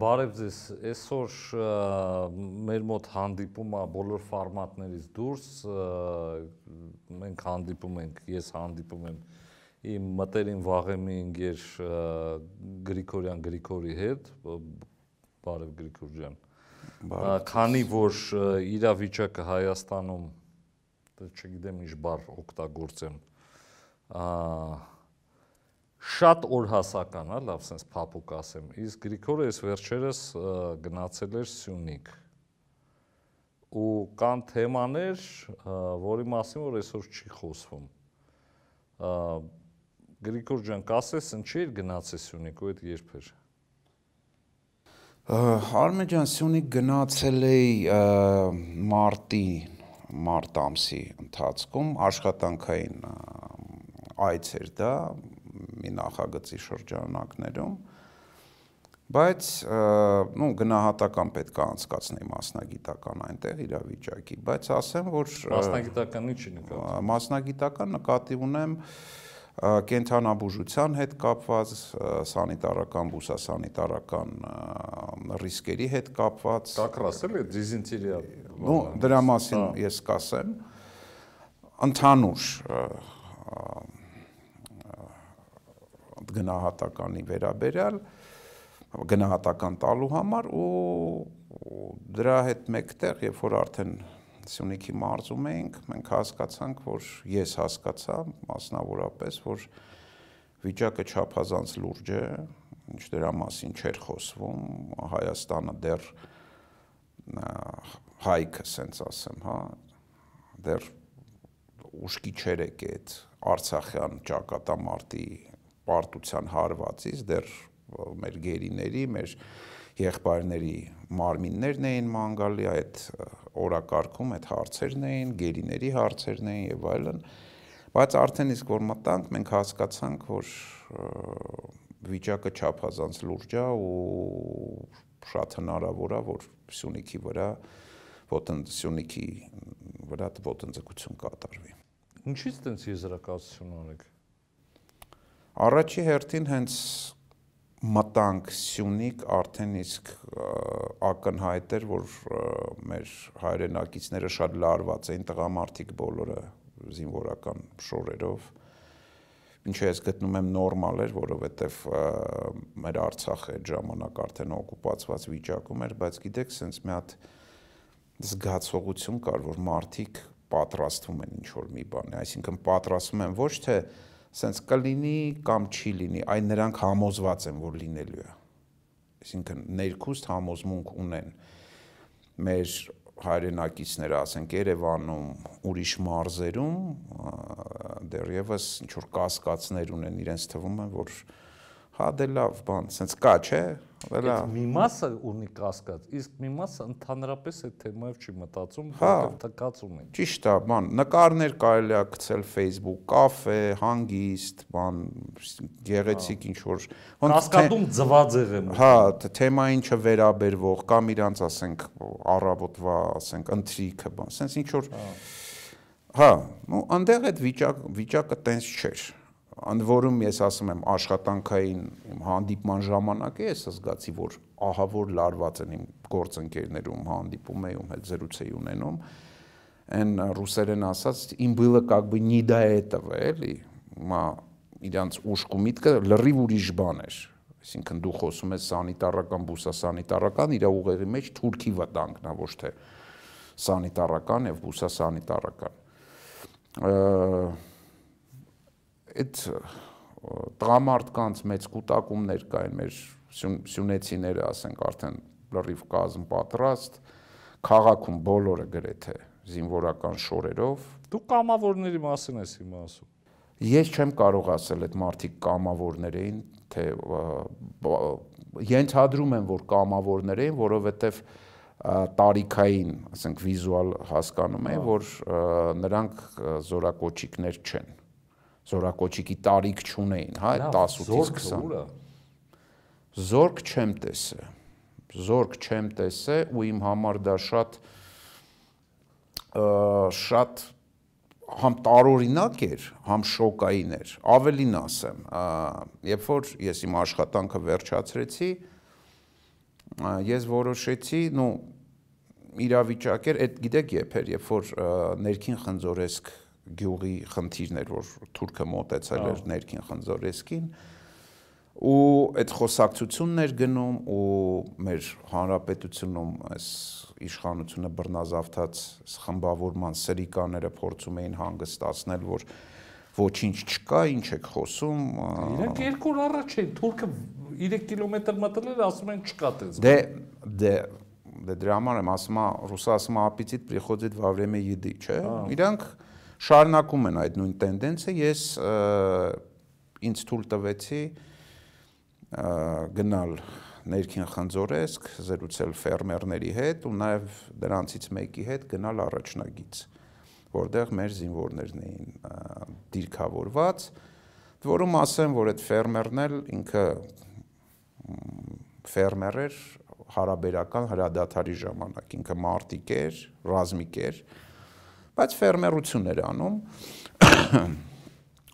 Բարև ձեզ։ Այսօր մեր մոտ հանդիպում է բոլոր ֆորմատներից դուրս։ Մենք հանդիպում ենք, ես հանդիպում եմ իմ մտերին Վաղեմի ընկեր Գրիգորյան Գրիգորի հետ։ Բարև Գրիգոր ջան։ Քանի որ իրավիճակը Հայաստանում չգիտեմ ինչ բառ օգտագործեմ, շատ օրհասական, հա, լավ sense փափուկ ասեմ։ Իսկ Գրիգորը այս վերջերս գնացել էր Սյունիք։ Ու կան թեմաներ, որի մասին որ այսօր չի խոսվում։ Գրիգոր ջան, կասես ինչի էր գնացել Սյունիք ու այդ երբ էր։ Արմեն ջան, Սյունիք գնացել էի մարտի մարտ ամսի ընթացքում աշխատանքային այց էր դա մի նախագծի շրջանակներում բայց նո գնահատական պետք է անցկացնի մասնագիտական այնտեղ իրավիճակի բայց ասեմ որ մասնագիտականի չի նկատի մասնագիտական նկատի ունեմ կենթանաբուժության հետ կապված սանիտարական բուսասանիտարական ռիսկերի հետ կապված կակրասել է դիզինտերիա նո դրա մասին ես կասեմ ընդհանուր գնահատականի վերաբերյալ գնահատական տալու համար ու դրա հետ մեկտեղ երբ որ արդեն Սյունիքի մարզում էինք, մենք հասկացանք, որ ես հասկացա մասնավորապես, որ վիճակը չափազանց լուրջ է, ինչ դրա մասին չէր խոսվում, Հայաստանը դեռ հայքը, սենց ասեմ, հա, դեռ ուշքի չէր եկել Արցախյան ճակատամարտի պարտության հարվածից դեռ մեր գերիների, մեր եղբայրների մարմիններն էին մանգալի այդ օրակարգում այդ հարցերն էին, գերիների հարցերն էին եւ այլն, բայց արդեն իսկ որ մտանք, մենք հասկացանք, որ վիճակը չափազանց լուրջ է ու շատ հնարավոր է, որ Սյունիքի վրա ոտնդ Սյունիքի վրա ոտնձգություն կատարվի։ Ինչի՞ց տենց եզրակացություն ունեք։ Առաջի հերթին հենց մտանք Սյունիք արդեն իսկ ակնհայտ էր, որ մեր հայրենակիցները շատ լարված էին տղամարդիկ բոլորը զինվորական շորերով ինչը ես գտնում եմ նորմալ էր, որովհետև մեր Արցախը այդ ժամանակ արդեն օկուպացված վիճակում էր, բայց գիտեք, սենց մի հատ զգացողություն կար, որ մարդիկ պատրաստվում են ինչ որ մի բանի, այսինքն պատրաստվում են ոչ թե սենց կլինի կամ չի լինի, այ նրանք համոզված են, որ լինելու է։ Այսինքն ներքուստ համոզմունք ունեն մեր հայրենակիցները, ասենք Երևանում, ուրիշ մարզերում դեռևս ինչ որ կասկածներ ունեն, իրենց թվում է, որ հա դե լավ բան, սենց կա, չէ։ Դա մի մասը ունի կասկած, իսկ մի մասը ընդհանրապես այդ թեմայով չի մտածում, հա, թկածում են։ Ճիշտ է, բան, նկարներ կարելի է գցել Facebook, կաֆե, հանգիստ, բան, գեղեցիկ ինչ որ կասկադում ձվածեղ եմ։ Հա, թեմային չվերաբերվող կամ իրանց ասենք առավոտվա, ասենք ընթրիքը, բան, սենց ինչ որ Հա, ու այնտեղ այդ վիճակ վիճակը տենց չէր ընդ որում ես ասում եմ աշխատանքային իմ հանդիպման ժամանակ ես զգացի որ ահա որ լարված են իմ գործընկերներում հանդիպում էի ում հետ զրույց էի ունենում այն ռուսերեն ասած им было как бы не до этого էլի մա իրանց ուշք ու միտքը լրիվ ուրիշ բան էր այսինքն դու խոսում ես սանիտարական բուսասանիտարական իր ուղեղի մեջ թուրքի վտանգն է ոչ թե սանիտարական եւ բուսասանիտարական այդ տղամարդկանց մեծ կൂട്ടակումներ կային մեր սյունեցիները, ասենք արդեն լրիվ կազմ պատրաստ, քաղաքում բոլորը գրեթե զինվորական շորերով։ Դու կամավորների մասին ես հիմա ասում։ Ես չեմ կարող ասել այդ մարդիկ կամավորներ էին, թե ենթադրում եմ, որ կամավորներ էին, որովհետև տարիքային, ասենք վիզուալ հասկանում եմ, որ նրանք զորակոչիկներ չեն զորակոչիկի տարիք չունեին, հա, այդ 18-ից 20։ Զորք չեմ տեսե։ Զորք չեմ տեսե ու իմ համար դա շատ շատ համ տարօրինակ էր, համ շոկային էր։ Ավելին ասեմ, երբ որ ես իմ աշխատանքը վերջացրեցի, ես որոշեցի, նո իրավիճակ էր, այդ գիտեք երբ էր, երբ որ ներքին խնձորեսկ գյուղի խնդիրներ, որ թուրքը մոտեցել էր ներքին խնձորեսկին, ու այդ խոսակցությունն էր գնում ու մեր հանրապետությունում այս իշխանությունը բռնազավթած խմբավորման սրիկաները փորձում էին հանգստացնել, որ ոչինչ չկա, ինչ եք խոսում։ Իրենք երկու օր առաջ են թուրքը 3 կիլոմետր մտել ասում են չկա տես։ Դե դե դե դրա համար եմ ասում, ռուսը ասում է ապիցիտ приходит во время еды, չէ։ Իրանք շարունակում են այդ նույն տենդենսը, ես ինձ թույլ տվեցի գնալ ներքին խնձորեսկ, զրուցել ֆերմերների հետ ու նաև դրանցից մեկի հետ գնալ առաջնագից, որտեղ մեր զինվորներն էին դիրքավորված, որում ասեմ, որ այդ ֆերմերն էլ ինքը ֆերմեր էր հարաբերական հրադադարի ժամանակ, ինքը մարտիկ էր, ռազմիկ էր, բայց ֆերմերություն էր անում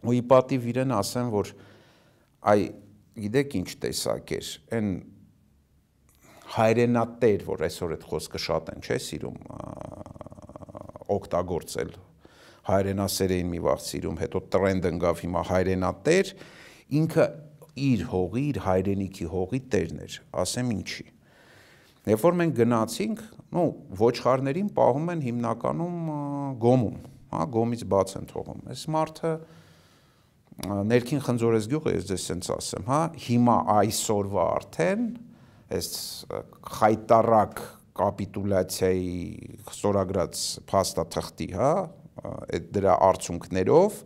ու ի պատիվ իրեն ասեմ, որ այ գիտեք ինչ տեսակ էր, այն հայրենատեր, որ այսօր այդ խոսքը շատ են, չէ, սիրում օգտագործել հայրենասերային մի վաղ սիրում, հետո տրենդ ընկավ հիմա հայրենատեր, ինքը իր հողի, իր հայրենիքի հողի տերն էր, ասեմ ինչի։ Երբ որ մենք գնացինք, նո ոչխարներին պահում են հիմնականում գոմում, հա, գոմից բաց են թողում։ Այս մարդը ներքին խնձորես գյուղը, ես ձեզ սենց ասեմ, հա, հիմա այսօրվա արդեն այս խայտարակ կապիտուլյացիայի ստորագրած փաստաթղթի, հա, այդ դրա արդյունքներով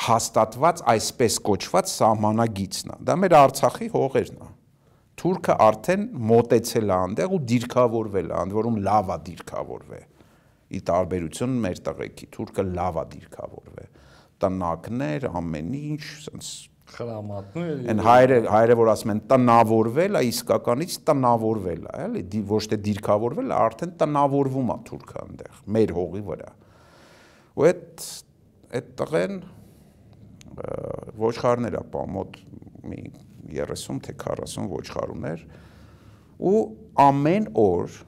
հաստատված այսպես կոչված սահմանագիծն է։ Դա մեր Արցախի հողերն է։ Թուրքը արդեն մոտեցել է այնտեղ ու դիրքավորվել է, ընդ որում լավ է դիրքավորվել։ Ի տարբերություն մեր տղեկի, թուրքը լավ է դիրքավորվել։ Տնակներ, ամեն ինչ, ասենց խրամատներ։ Այն հայրը հայրը որ ասում են տնավորվել, է իսկականից տնավորվել է, էլի, ոչ թե դիրքավորվել, արդեն տնավորվում է թուրքը այնտեղ, մեր հողի վրա։ Ու այդ այդ տղեն ոչխարներ է պա մոտ մի 30 թե 40 ոչխար ուներ ու ամեն օր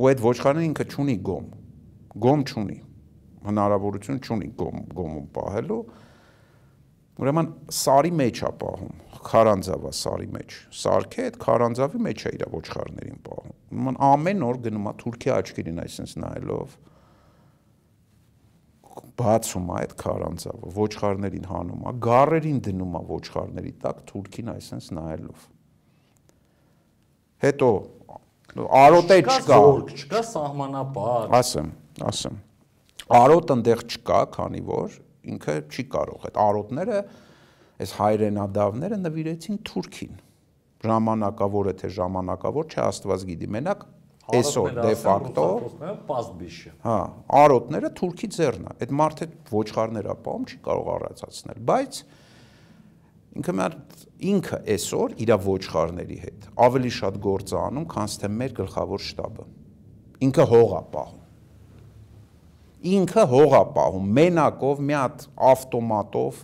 ու այդ ոչխարը ինքը ճունի գոմ գոմ ճունի հնարավորություն ճունի գոմ գոմում պահելու Ուրեմն սարի մեջ է պահում, քարանձավա սարի մեջ։ Սարքը այդ քարանձավի մեջ է իր ոչխարներին պահում։ Ուրեմն ամեն օր գնում է Թուրքիա աչքերին այսպես նայելով բացում է այդ քարանձավը, ոչխարներին հանում է, գառերին դնում է ոչխարների տակ Թուրքին այսպես նայելով։ Հետո արոտե չկա, չկա սահմանապար։ Ասեմ, ասեմ։ Արոտ այնտեղ չկա, քանի որ ինքը չի կարող այդ արոտները այս հայրենադավները նվիրեցին Թուրքին ժամանակավոր է թե ժամանակավոր չէ աստված գիտի մենակ այսօր դե ֆակտո պաստբիշը հա արոտները Թուրքի ձեռն է այդ մարդը ոչխարներ ապահում չի կարող առածացնել բայց ինքը մեր ինքը այսօր իր ոչխարների հետ ավելի շատ գործ է անում քան թե մեր գլխավոր շտաբը ինքը հող է պահում ինքը հող է պահում մենակով մի հատ ավտոմատով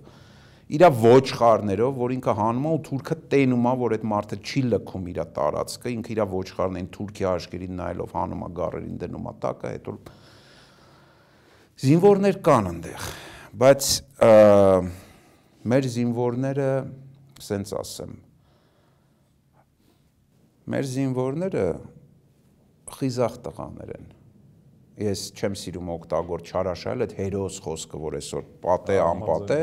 իր ոչխարներով, որ ինքը հանում է ու թուրքը տենում է, որ այդ մարդը չի լքում իր տարածքը, ինքը իր ոչխարներին Թուրքիա աշկերին նայելով հանում է գառերին դնում է տակը, հետո զինվորներ կան այնտեղ, բայց մեր զինվորները, սենց ասեմ, մեր զինվորները խիզախ տղաներ են ես չեմ սիրում օգտագործ չարաշալ այդ հերոս խոսքը, որ այսօր պատե անպատե,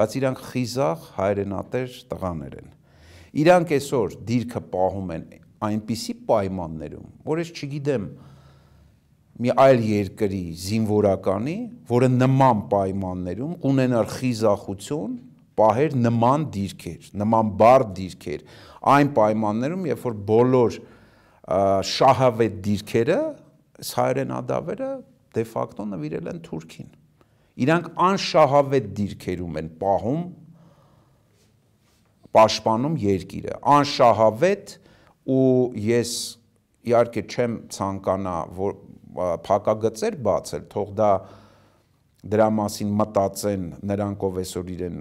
բայց իրանք խիզախ հայրենատեր տղաներ են։ Իրանք այսօր դիրքը պահում են այնպիսի պայմաններում, որ ես չգիտեմ մի այլ երկրի զինվորականի, որը նման պայմաններում ունենար խիզախություն, պահեր նման դիրքեր, նման բար դիրքեր, այն պայմաններում, երբ որ բոլոր շահավետ դիրքերը հայրենադավերը դե ֆակտո նվիրել են Թուրքին։ Իրանք անշահավետ դիրքերում են պահում պաշտպանում երկիրը։ Անշահավետ ու ես իհարկե չեմ ցանկանա որ փակագծեր բացել, թող դա դրա մասին մտածեն նրանք ով այսօր իրեն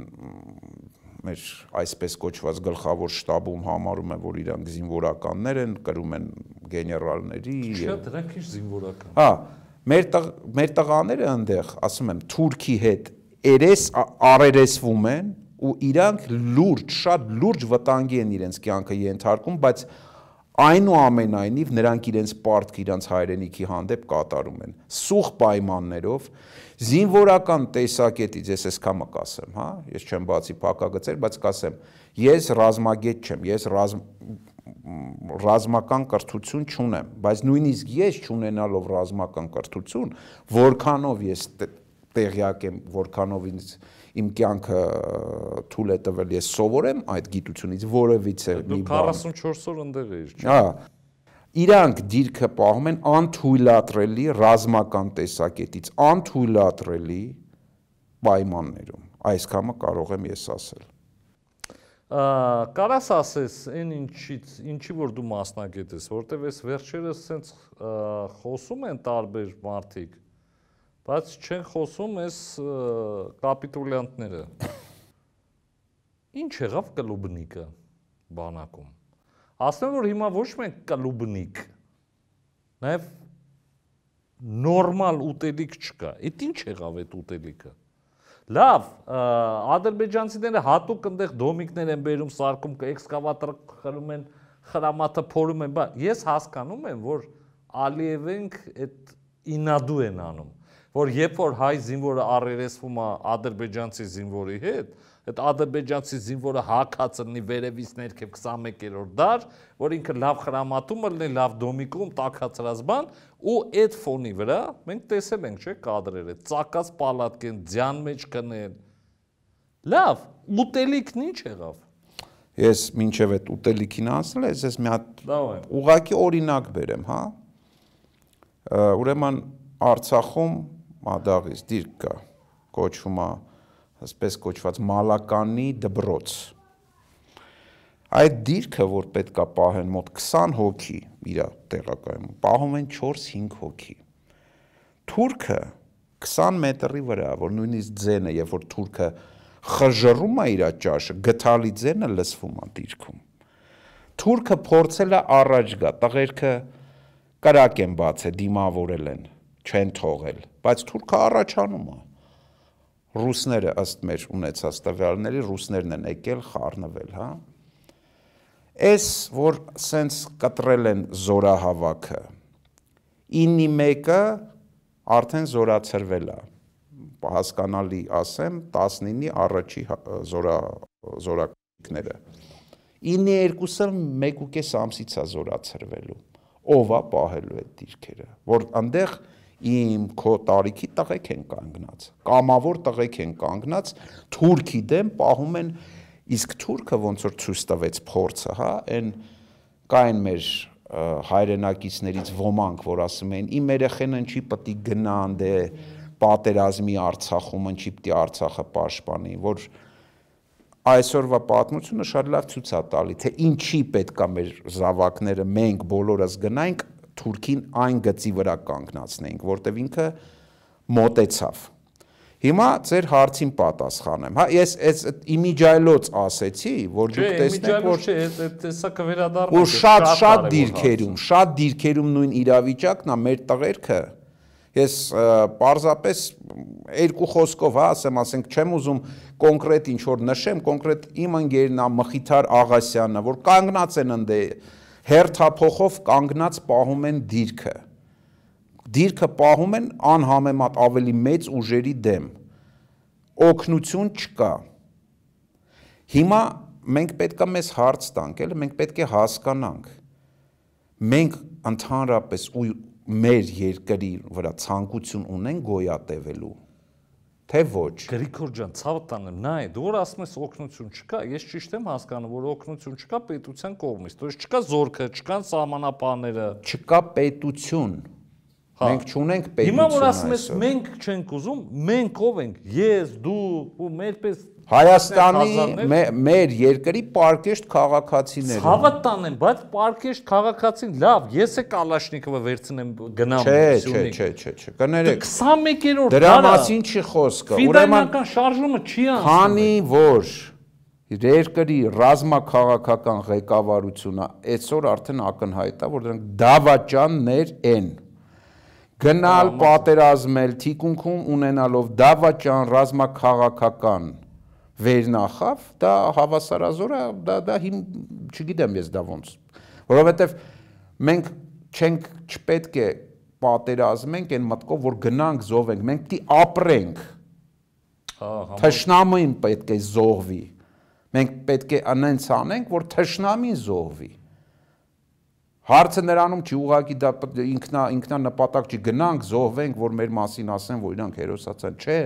մեր այսպես կոչված գլխավոր շտաբում համարում են, որ իրանք զինվորականներ են, կրում են գեներալների։ Չէ, դրանք ինչ զինվորական։ Հա, մեր տղ, մեր տղաները այնտեղ, ասում եմ, Թուրքի հետ երես արերեսվում են ու իրանք լուրջ, շատ լուրջ վտանգի են իրենց կյանքը ենթարկում, բայց այնուամենայնիվ նրանք իրենց պարտք իրենց հայրենիքի հանդեպ կատարում են սուղ պայմաններով զինվորական տեսակետից ես այսքանը կասեմ, հա, ես չեմ բացի փակագծեր, բայց կասեմ, ես ռազմագետ չեմ, ես ռազմ ռազմական կրթություն չունեմ, բայց նույնիսկ ես չունենալով ռազմական կրթություն, որքանով ես տեղյակ եմ, որքանով ինձ իմ կյանքը թույլ է տվել ես սովորեմ այդ գիտությունից որևիցե մի բան։ Դու 44 օր ընդեղ ես, չէ՞։ Հա իրանք դիրքը պահում են անթույլատրելի ռազմական տեսակետից, անթույլատրելի պայմաններում։ Այս կամը կարող եմ ես ասել։ Կարաս ասես, այն ինչից, ինչի որ դու մասնագետ ես, որտեվ ես վերջերս սենց խոսում են տարբեր մարդիկ, բայց չեն խոսում այս կապիտուլյանտները։ Ինչ եղավ կլուբնիկը բանակում ասեմ որ հիմա ոչ մենք կլուբնիկ նաև նորմալ ուտելիք չկա։ Այդ ինչ եղավ այդ ուտելիքը։ Լավ, ադրբեջանցիները հատուկ այնտեղ դոմիկներ են բերում, սարկում, էքսկավատոր խրում են, խրամատը փորում են, բայց ես հասկանում եմ, որ Ալիևենք այդ ինադու են անում, որ երբ որ հայ զինվորը առերեսվում է ադրբեջանցի զինվորի հետ, այդ ադրբեջանցի զինվորը հակած լինի վերևից ներքև 21-րդ դար, որ ինքը լավ խրամատում լինի, լավ դոմիկում, տակածրած բան, ու այդ ֆոնի վրա մենք տեսել ենք, չէ, կադրերը, ծակած պալատկեն, ձյան մեջ կնել։ Լավ, ուտելիքն ինչ եղավ։ Ես մինչև այդ ուտելիքին ասել ես, ես մի հատ ուղակի օրինակ բերեմ, հա։ Ուրեմն Արցախում մադաղից դիրք կա, կոչվում է ասպես կոչված մալականի դբրոց։ Այդ դիրքը, որ պետքա պահեն մոտ 20 հոգի իր տեղակայում, պահում են 4-5 հոգի։ Թուրքը 20 մետրի վրա, որ նույնիսկ ձենը, երբ որ թուրքը խժռում է իր ճաշը, գթալի ձենը լսվում է դիրքում։ Թուրքը փորձել է առաջ գա, տղերքը կրակ են բացել, դիմավորել են, չեն թողել, բայց թուրքը առաջանում է ռուսները ըստ մեր ունեցած տվյալների ռուսներն են եկել խառնվել, հա։ Էս որ սենց կտրել են զորահավաքը 9-ի 1-ը արդեն զորացրվել է հասկանալի ասեմ 19-ի առաջի հա, զորա զորակները 9-ի 2-ը 1.5 ամսից է զորացրվելու ով է պահելու այդ դիրքերը որ այնտեղ իմ քո տարիքի տղեկ են կանգնած կամավոր տղեկ են կանգնած թուրքի դեմ պահում են իսկ թուրքը ոնց որ ցույց տվեց փորձը հա այն կային մեր հայրենակիցներից ոմանք որ ասում են իմ երեխեն ինչի է գնան դե պատերազմի Արցախում ինչի է Արցախը պաշտպանի որ այսօրվա պատմությունը շատ լավ ցույց է տալի թե ինչի պետք է մեր զավակները մենք բոլորս գնանք Թուրքին այն գծի վրա կանգնացնեինք, որտեվ ինքը մոտեցավ։ Հիմա ձեր հարցին պատասխանեմ։ Հա, ես այս իմիջայլոց ասեցի, որ դուք տեսնեք, որ չէ, տեսա կվերադառնա։ Ու շատ շատ դիրքերում, շատ դիրքերում նույն իրավիճակն է մեր տղերքը։ Ես պարզապես երկու խոսքով, հա, ասեմ, ասենք, չեմ ուզում կոնկրետ ինչ որ նշեմ, կոնկրետ իմ ընկերն է Մխիթար Աղասյանը, որ կանգնած են ընդ հերթափոխով կանգնած պահում են դիրքը։ Դիրքը պահում են անհամեմատ ավելի մեծ ուժերի դեմ։ Օգնություն չկա։ Հիմա մենք պետք է մեզ հարց տանք, էլ մենք պետք է հասկանանք։ Մենք ընդհանրապես ու մեր երկրի վրա ցանկություն ունեն գոյատևելու թե ոչ։ Գրիգոր ջան, ցավը տանեմ, նա է, դու որ ասում ես օկնություն չկա, ես ճիշտ եմ հասկանում, որ օկնություն չկա պետության կողմից, դուրս չկա զորքը, չկան սահմանապահները։ Չկա պետություն, Մենք չունենք պետություն։ Հիմա որ ասում ես մենք չենք ուզում, մենք ով ենք։ Ես, դու ու մերպես Հայաստանի մեր երկրի պարկեշտ քաղաքացիները։ Ցավը տանեմ, բայց պարկեշտ քաղաքացին լավ, ես է Կալաշնիկովը վերցնեմ գնամ Սյունիք։ Չէ, չէ, չէ, չէ, կներեք։ 21-րդ դրա մասին չի խոսքը։ Ուրեմն շարժումը չի անցնում։ Քանի որ երկրի ռազմաքաղաքական ղեկավարությունը այսօր արդեն ակնհայտ է, որ դրանք դավաճաններ են գնալ պատերազմել թիկունքում ունենալով դավաճան ռազմաքաղաքական վերնախավ, դա հավասարազոր է, դա դա հիմ չգիտեմ ես դա ոնց։ Որովհետև մենք չենք չպետք է պատերազմենք այն մտքով, որ գնանք զոհվենք, մենք պիտի ապրենք։ Թշնամին պետք է զոհվի։ Մենք պետք է անենց անենք, որ թշնամին զոհվի։ Հարցը նրանում չի ուղակի դա ինքնա ինքնա նպատակ չի գնանք զոհվենք, որ մեր մասին ասեն, որ իրանք հերոսացան, չէ։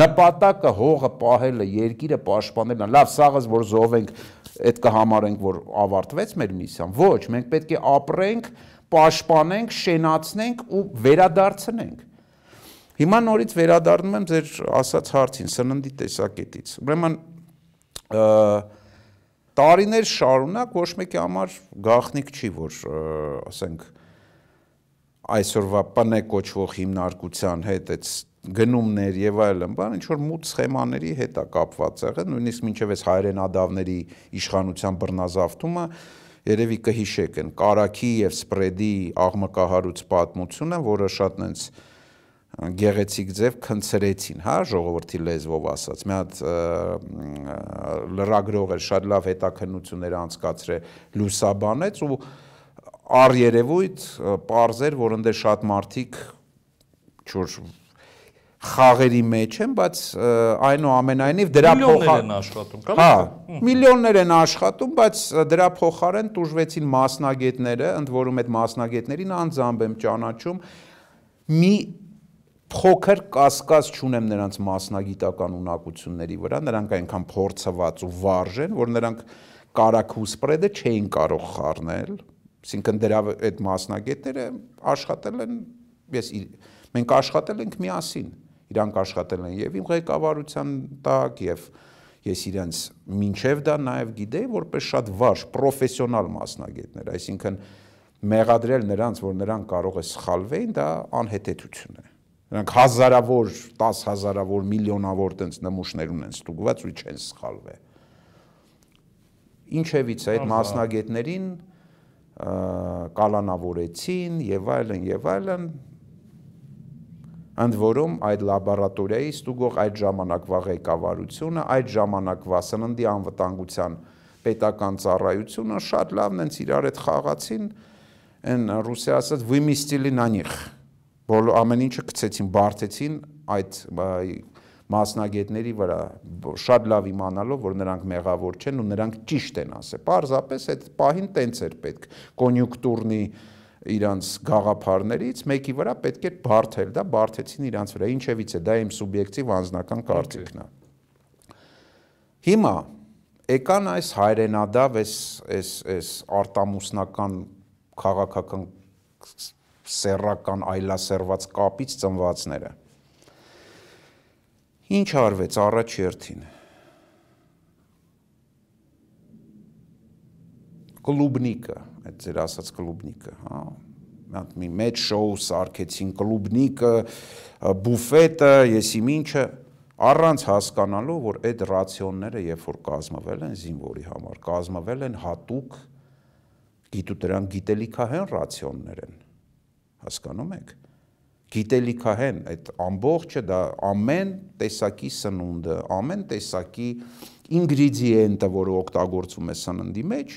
Նպատակը հողը պահելը, երկիրը պաշտպանելն է։ Լավ, սաղս որ զոհվենք, այդ կհամարենք, որ ավարտվեց մեր միսիան։ Ոչ, մենք պետք է ապրենք, պաշտպանենք, շենացնենք ու վերադարձնենք։ Հիմա նորից վերադառնում եմ ձեր ասած հարցին, սննդի տեսակետից։ Ուրեմն տարիներ շարունակ ոչ մեկի համար գաղտնիք չի, որ ասենք այսօրվա ՊՆ կոչվող հիմնարկության հետ այդ գնումներ եւ այլն, բան ինչ որ մութ սխեմաների հետ է կապված եղել, նույնիսկ մինչեւ այս հայրենադավների իշխանության բռնազավթումը երևի կհիշեք են կարակի եւ սպրեդի աղմկահարույց պատմությունը, որը շատ նենց գեղեցիկ ձև քնցրեցին, հա, ժողովրդի լեզվով ասած։ Մի հատ լրագրող էր շատ լավ հետաքննություններ անցկացրել, լուսաբանեց ու առ երևույթ parzեր, որ ընդ շատ մարդիկ չոր խաղերի մեջ են, բայց այնուամենայնիվ դրա փոխարեն աշխատում, կա՞։ Հա, միլիոններ են աշխատում, բայց դրա փոխարեն տուժվեցին մասնագետները, ընդ որում այդ մասնագետներին անձամբ եմ ճանաչում, մի փոքր կասկած չունեմ նրանց մասնագիտական ունակությունների վրա, նրանք այնքան փորձված ու վարժ են, որ նրանք կարակու սպրեդը չէին կարող խառնել, այսինքն դրա այդ մասնագետները աշխատել են, ես մենք աշխատել ենք միասին, իրանք աշխատել են եւ իմ ղեկավարության տակ եւ ես իրենց մինչև դա նաև գիտեի, որպես շատ վարժ, պրոֆեսիոնալ մասնագետներ, այսինքն մեղադրել նրանց, որ նրանք կարող է սխալվեին, դա անհետեցություն է։ Նրանք հազարավոր, 10 հազարավոր, միլիոնավոր տենց նմուշներ ունեն ստուգված ու չեն սխալվել։ Ինչևից այդ մասնագետներին կալանավորեցին եւ այլն եւ այլն ընդ որում այդ լաբորատորիայի ստուգող այդ ժամանակվա ղեկավարությունը, այդ ժամանակվա սննդի անվտանգության պետական ծառայությունը շատ լավն են իրար հետ խաղացին, այն ռուսիա ասած «Выместили на них» բոլոր ամեն ինչը գցեցին, բարթեցին այդ մասնագետների վրա շատ լավ իմանալով որ նրանք մեղավոր չեն ու նրանք ճիշտ են ասել։ Պարզապես այդ պահին տենց էր պետք կոնյունկտուրնի իրանց գաղափարներից մեկի վրա պետք է բարթել, դա բարթեցին իրանց վրա։ Ինչևից է դա իմ սուբյեկտիվ անձնական կարծիքն է։ Հիմա եկան այս հայրենադավ, այս այս այս արտամուսնական քաղաքական սեռական այլասերված կապից ծնվածները։ Ինչ արվեց առաջ երթին։ Կլուբնիկը, այդ ձեր ասած կլուբնիկը, հա, մատ մի մեծ շոու սարքեցին կլուբնիկը, բուֆետը, եսիմ ինչը, առանց հասկանալու, որ այդ ռացիոնները երբ որ կազմվել են զինվորի համար, կազմվել են հատուկ գիտուտրան գիտելիքահեն ռացիոններ են հասկանում եք գիտելիքահեն այդ ամբողջը դա ամեն տեսակի սնունդը, ամեն տեսակի ինգրեդիենտը, որը օգտագործում է սննդի մեջ,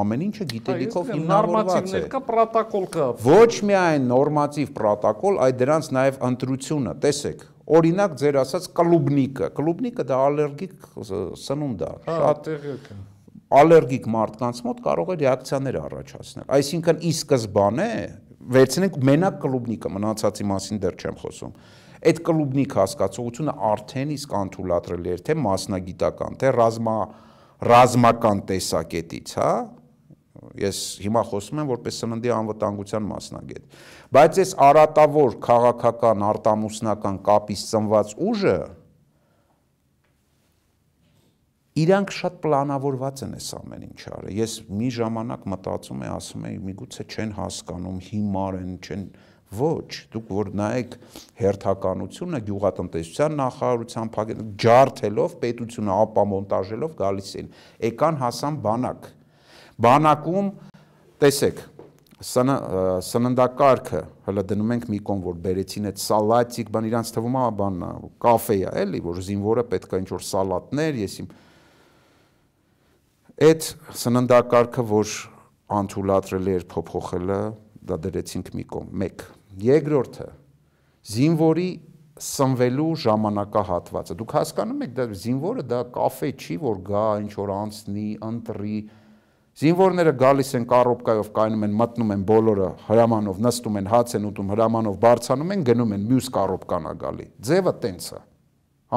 ամեն ինչը գիտելիքով հիմնավորված է։ Կա պրոտոկոլ կա։ Ոչ միայն նորմատիվ պրոտոկոլ, այլ դրանց նաև ընտրությունը, տեսեք, օրինակ ձեր ասած կլուբնիկը, կլուբնիկը դա ալերգիկ սնունդ է, հա, շատ ալերգիկ մարդկանց մոտ կարող է ռեակցիաներ առաջացնել։ Այսինքն ի սկզբանե վերցնենք մենակ կլուբնիկը, մնացածի մասին դեռ չեմ խոսում։ Այդ կլուբնիկ հասկացողությունը արդեն իսկ անթույլատրելի էր թե մասնագիտական, թե ռազմա ռազմական տեսակետից, հա, ես հիմա խոսում եմ որպես սննդի անվտանգության մասնագետ բայց այս արատավոր քաղաքական արտամուսնական կապից ծնված ուժը իրանք շատ պլանավորված են այս ամեն ինչ արել։ Ես մի ժամանակ մտածում եմ, ասում եմ, միգուցե չեն հասկանում, հիմար են, չեն Ոչ, դուք որ նայեք հերթականությունը գյուղատնտեսության նախարարության փակել ջարդելով պետությունը ապամոնտաժելով գալիս են։ Եկան հասան բանակ։ Բանակում տեսեք, սննդակարգը հələ դնում ենք մի կողմ որ բերեցին այդ սալատիկ բան իրանց թվում է բանն կաֆե է էլի որ զինվորը պետքա ինչ որ սալատներ եսիմ այդ սննդակարգը որ անթուլատրել էր փոփոխելը դա դրեցինք մի կողմ. 1 երկրորդը. Զինվորի սնվելու ժամանակահատվածը. Դուք հասկանում եք դա զինվորը դա կաֆե չի որ գա ինչ որ անցնի ընտրի Զինվորները գալիս են կարոպկայով կայնում են, մտնում են բոլորը հրամանով, նստում են, հաց են ուտում, հրամանով բարձանում են, գնում են, մյուս կարոպկան է գալի։ Ձևը տենց է։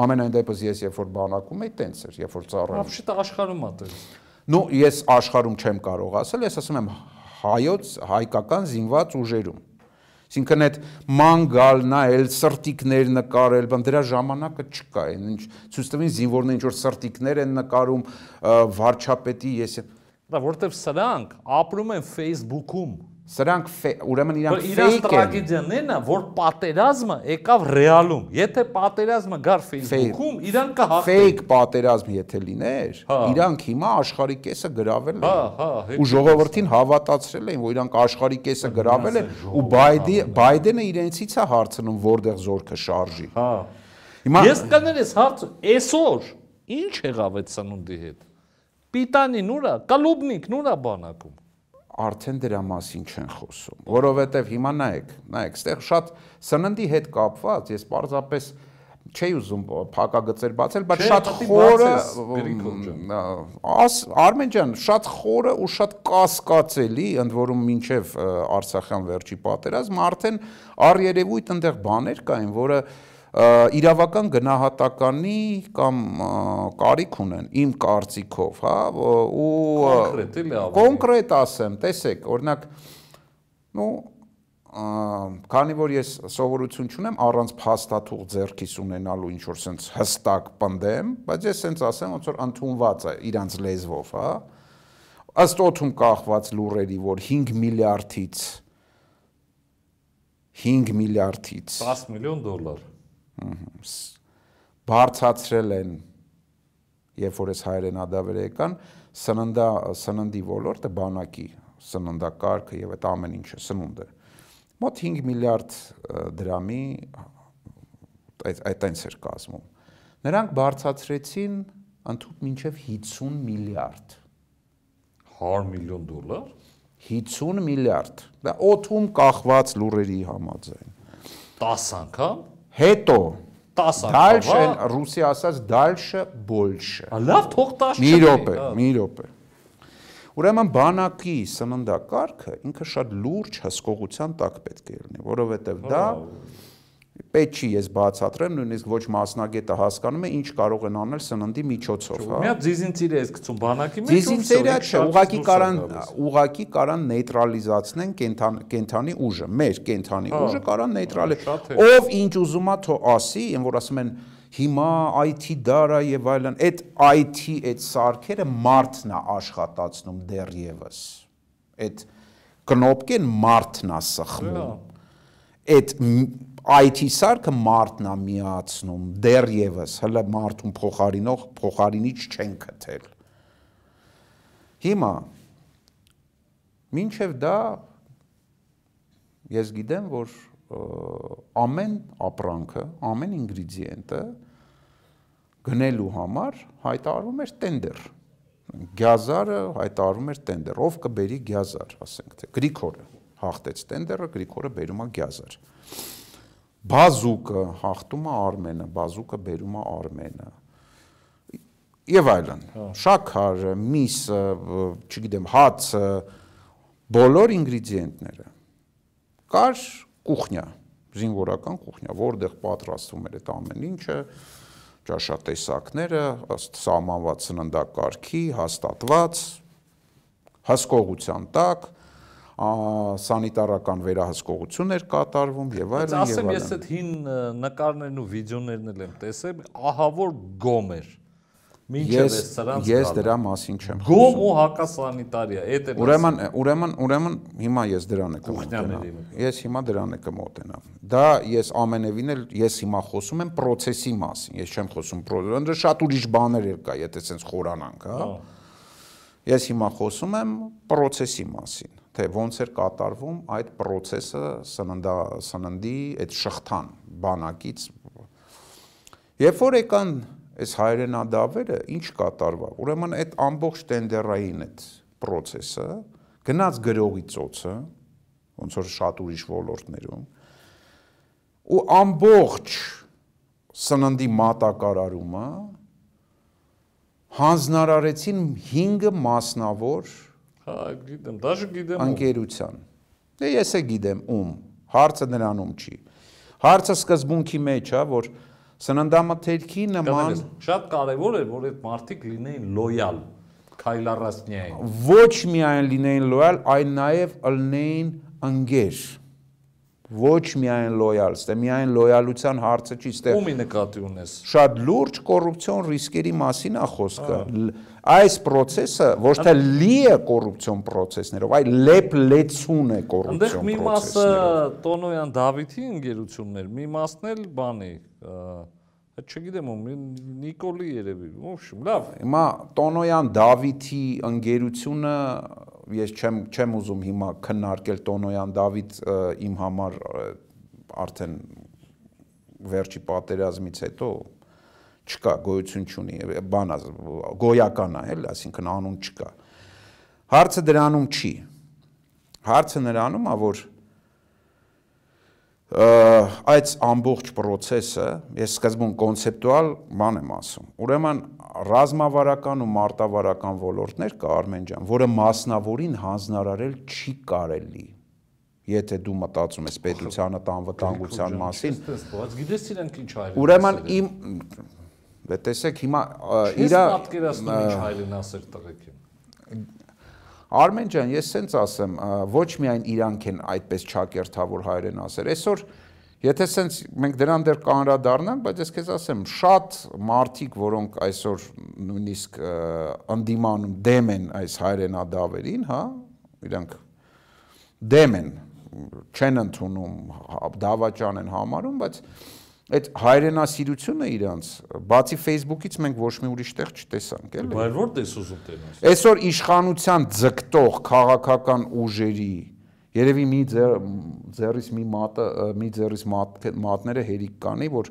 Ամենայն դեպս ես երբ որ բանակում էի, տենց էր, երբ որ ծառայում։ Ապշիտը աշխարհում է տենց։ Ну, ես աշխարհում չեմ կարող ասել, ես ասում եմ հայոց հայկական զինված ուժերում։ Այսինքն այդ մանգալն է, էլ սրտիկներ նկարել, բան դրա ժամանակը չկա, ինչ ցույց տվին զինվորները ինչ որ սրտիկներ են նկարում, վարչապետի ես Դա որտեվ սրանք ապրում են Facebook-ում։ Սրանք ուրեմն իրանք fake են։ Իրանք տրագեդիաներն է, որ պատերազմը եկավ ռեալում։ Եթե պատերազմը գար Facebook-ում, իրանք կհաղթեն։ Fake պատերազմ եթե լիներ, հա։ իրանք հիմա աշխարհի կեսը գրավել են։ Հա, հա, ու ժողովրդին հավատացրել են, որ իրանք աշխարհի կեսը գրավել են ու Բայդենը իրենցից է հարցնում, որտեղ զորքը շարժի։ Հա։ Հիմա Ես կներես հարց այսօր ինչ եղավ այդ սնունդի հետ։ Պիտանին ուրա, կալուբնիկն ուրա բանակում։ Արդեն դրա մասին չեն խոսում, որովհետև հիմա նայեք, նայեք, այստեղ շատ սննդի հետ կապված, ես պարզապես չէի ուզում փակագծեր բացել, բայց շատ խորը Արմեն ջան, շատ խորը ու շատ կասկածելի, ընդ որում մինչև Արցախյան վերջի պատերազմ արդեն առերևույթ այնտեղ բաներ կային, որը իրավական գնահատականի կամ կարիք ունեն իմ կարծիքով, հա, ու կոնկրետ էլի ավելի։ Կոնկրետ ասեմ, տեսեք, օրինակ, ну, քանի որ ես սովորություն չունեմ առանց փաստաթուղ ձեռքիս ունենալու ինչ որ sense հստակ պնդեմ, բայց ես sense ասեմ ոնց որ ընդունված է իրանց լեզվով, հա։ Ըստ օթում կախված լուրերի, որ 5 միլիարդից 5 միլիարդից 10 միլիոն դոլար բարձացրել են երբ որ էս հայերեն ադավեր եկան սննդա սննդի ոլորտը բանակի սննդակարգը եւ այդ ամեն ինչը սնունդը մոտ 5 միլիարդ դրամի այդ այդ այնց էր կազմում նրանք բարձացրեցին ընդհանուր մինչև 50 միլիարդ 100 միլիոն դոլար 50 միլիարդ դա օթում կախված լուրերի համաձայն 10 անգամ հետո 10 Դալշը ռուսի ասած դալշը բոլշը։ Լավ, թող 10 Մի րոպե, մի րոպե։ Ուրեմն բանակի սննդակարգը ինքը շատ լուրջ հսկողության տակ պետք է լինի, որովհետև դա պետք չի ես բացատրեմ, նույնիսկ ոչ մասնագետը հասկանում է ինչ կարող են անել սննդի միջոցով, հա։ Մի հատ ձիզինցիր ես գցում բանակի մեջ, ձիզինցերը չէ, ուղակի կարան ուղակի կարան նեյտրալիզացնեն կենթան կենթանի ուժը, մեր կենթանի ուժը կարան նեյտրալի։ Ով ինչ ուզում է թո ասի, այն որ ասում են հիմա IT դարա եւ այլն, այդ IT այդ սարքերը մարդն է աշխատացնում դեռևս։ Այդ կնոպկեն մարդն է սխմում։ Այդ IT սարքը մարդն է միացնում դեռևս հələ մարդուն փոխարինող փոխարինիչ չեն գտել հիմա մինչև դա ես գիտեմ որ ամեն ապրանքը ամեն ինգրեդիենտը գնելու համար հայտարարվում էր տենդեր գյազարը հայտարարվում էր տենդեր ով կբերի գյազար ասենք թե գրիգորը հաղթեց տենդերը գրիգորը բերում է գյազար բազուկը հաղթում է Արմենը, բազուկը բերում է Արմենը եւ այլն։ հա։ Շաքարը, միսը, չգիտեմ, հացը, բոլոր ինգրեդիենտները։ Կար կուխնյա, զինվորական կուխնյա, որտեղ պատրաստվում էր այդ ամեն ինչը, ճաշատեսակները ըստ սահմանված սննդակարգի հաստատված հսկողության տակ սանիտարական վերահսկողություն էր կատարվում եւ այլն եւ այլն։ Ասեմ ես այդ հին նկարներն ու վիդեոներն էլ եմ տեսել, ահա որ գոմ էր։ Մինչև այս սրանց ես դրա մասին չեմ Գոմ ու հակասանիտարիա, այդ է։ Ուրեմն ուրեմն ուրեմն հիմա ես դրան Կուխնյաների կմոտենամ։ Ես հիմա դրան եմ կմոտենամ։ Դա ես ամենևին էլ ես հիմա խոսում եմ process-ի մասին։ Ես չեմ խոսում պրոդուկտը, շատ ուրիշ բաներ էլ կա, եթե sense խորանանք, հա։ Ես հիմա խոսում եմ process-ի մասին, թե ոնց էր կատարվում այդ process-ը սննդա սննդի այդ շղթան բանակից։ Երբ որ եկան այս հայրենադավերը, ինչ կատարվավ։ Ուրեմն այդ ամբողջ տենդերային այդ process-ը գնաց գրողի ծոցը, ոնց որ շատ ուրիշ ոլորտներում, ու ամբողջ սննդի մատակարարումը հանձնարարեցին 5 մասնավոր Հա, գիտեմ, դաժե գիտեմ։ անկերության։ Դե ես է գիտեմ ում։ Հարցը նրանում չի։ Հարցը սկզբունքի մեջ է, որ սննդամթերքի նման շատ կարևոր է, որ այդ մարդիկ լինեին լոյալ, քայլառասնյային։ ոչ միայն լինեին լոյալ, այլ նաև ըլնեին ընկեր։ Ոչ միայն լոյալ, ստե միայն լոյալության հարցը չի, ստե Ումի նկատի ունես։ շատ լուրջ կոռուպցիոն ռիսկերի մասին է խոսքը։ Այս process-ը ոչ թե լի է կոռուպցիոն process-ներով, այլ լեփ-լեցուն է Այնտեղ կոռուպցիոն մի մասը process-ներով։ Տոնոյան Դավիթի ընկերություններ, մի մասն էլ բանի, այդ չգիտեմ ում, Նիկոլի երևի։ Ոբշում, լավ։ Հիմա Տոնոյան Դավիթի ընկերությունը ես չեմ չեմ ուզում հիմա քննարկել Տոնոյան Դավիթ իմ համար արդեն վերջի պատերազմից հետո չկա գոյություն չունի բանա գոյական է էլ այսինքն անուն չկա հարցը դրանում չի հարցը նրանում է որ ը, այդ ամբողջ process-ը ես սկզբում կոնցեպտուալ բան եմ ասում։ Ուրեմն ռազմավարական ու մարտավարական ոլորտներ կա Արմեն ջան, որը մասնավորին հանձնարարել չի կարելի։ Եթե դու մտածում ես պետությանը տանվտանգության մասին, Բայց գիտես իրենք ինչ հայր։ ուրեմն իմ տեսեք հիմա իրա պատկերացնում ինչ հայրենասեր տղեկ են։ Արմեն ջան, ես սենց ասեմ, ոչ միայն իրանք են այդպես ճակերտավոր հայրենասեր։ Այսօր եթե սենց մենք դրան դեռ կանրադառնանք, բայց ես քեզ ասեմ, շատ մարդիկ, որոնք այսօր նույնիսկ ա, անդիմանում դեմ են այս հայրենադավերին, հա, իրանք դեմ են, չեն ընդունում, դավաճան են համարում, բայց այդ հայրենասիրությունը իրանց բացի Facebook-ից մենք ոչ մի ուրիշ տեղ չտեսանք, էլի։ Բայց որտես ուզում տենաս։ Այսօր իշխանության ձգտող քաղաքական ուժերի երևի մի ձերից մի մատը մի ձերից մատ, մատները հերիք կանի, որ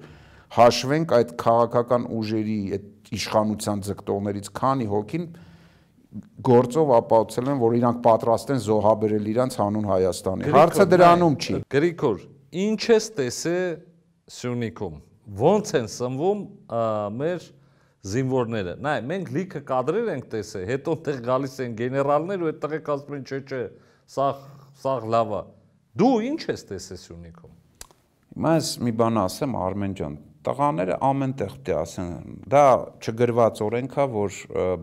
հաշվենք այդ քաղաքական ուժերի այդ իշխանության ձգտողներից քանի հոգին գործով ապացուցել են, որ իրանք պատրաստ են զոհաբերել իրանք հանուն Հայաստանի։ Հարցը դրանում չի։ Գրիգոր, ինչ ես տեսե Սյունիքում։ Ոնց են սնվում մեր զինվորները։ Նայ, մենք լիքը կադրեր ենք տեսել, հետո տեղ գալիս են գեներալներ ու այդ տղեկ ասում են, չէ, չէ, սա սա լավ է։ Դու ինչ ես տեսել Սյունիքում։ Հիմա ես մի բան ասեմ Արմեն ջան, տղաները ամենտեղ պետք է ասեն, դա չգրված օրենք է, որ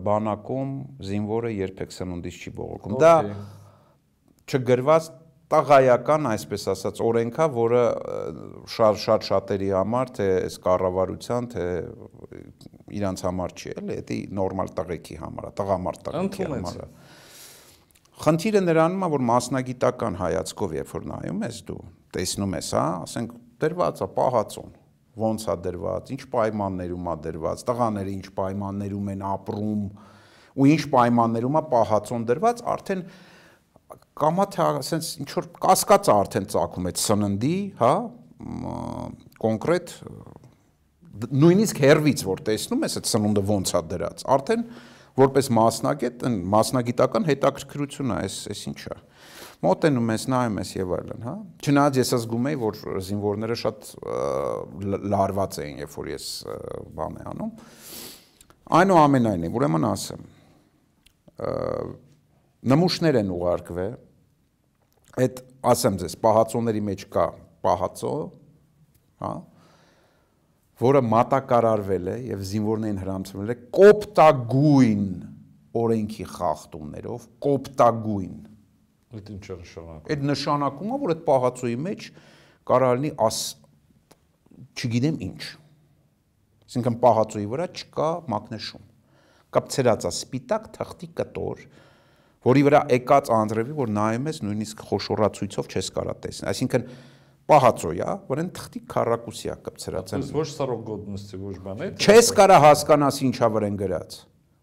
բանակում զինվորը երբեք սնունդից չի բողոքում։ Դա չգրված տղայական, այսպես ասած, օրենք է, որը շատ շատ շատերի համար, թե այս կառավարության, թե իրանց համար չի, էլի, դա նորմալ տղեկի համար է, տղամարդ տղեկի համար է։ Խնդիրը նրանում է, որ մասնագիտական հայացքով երբ որ նայում ես դու, տեսնում ես, հա, ասենք դրված է պահածոն, ոնց է դրված, ինչ պայմաններում է դրված, տղաները ինչ պայմաններում են ապրում, ու ինչ պայմաններում է պահածոն դրված, արդեն կամա թե ասենց ինչ որ կասկած է արդեն ծագում այդ սննդի, հա, կոնկրետ նույնիսկ հերվից որ տեսնում ես այդ սնունդը ոնց է դրած, արդեն որպես մասնագետ, մասնագիտական հետաքրքրություն է, այս այս ինչա։ Մոտենում ես, նայում ես եւ այլն, հա։ Չնայած ես զգում եի, որ զինվորները շատ լարված էին, երբ որ ես բան եմ անում։ Այնուամենայնիվ, ուրեմն ասեմ, նմուշներ են ուղարկվել։ Այդ ասեմ ձեզ, պահածոների մեջ կա պահածո, հա, որը մատակարարվել է եւ զինվորներին հрамցվել է կոպտագույն օրենքի խախտումներով, կոպտագույն։ Այդ ինչը նշանակում։ Այդ նշանակումը, որ այդ պահածոյի մեջ կարող լինի աս չգիտեմ ինչ։ Այսինքն պահածոյի վրա չկա մակնեշում։ Կապ ցրած է սպիտակ թղթի կտոր, որի վրա եկած անձրևի, որ նայում ես նույնիսկ խոշորացույցով չես կարա տեսնել։ Այսինքն պահածո է, որ այն թղթի քառակուսի է կպցրած։ Այս ոչ սարոգոդնստի ոչ բան է։ Չես կարա հասկանաս ինչա վրան գրած,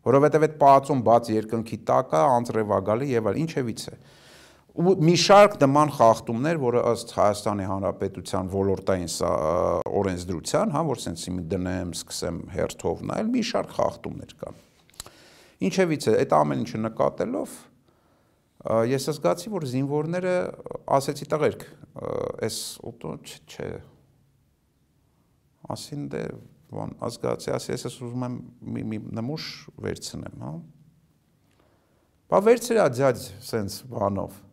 որովհետև այդ պահածոն բաց երկնքի տակ է, անձրև է գալի եւ այլ ինչևից է ու մի շարք նման խախտումներ, որը ըստ Հայաստանի Հանրապետության ոլորտային օրենսդրության, հա, որ sense մի դնեմ, սկսեմ հերթով նայել, մի շարք խախտումներ կան։ Ինչևից է, այդ ամեն ինչը նկատելով ես զգացի, որ զինվորները ասեցի տղերք, այս ուտո չէ։ Ասին դե բան ազգացի, ասի ես ուզում եմ մի, մի նմուշ վերցնեմ, հա։ Բա վերցրա ջաջ սենց բանով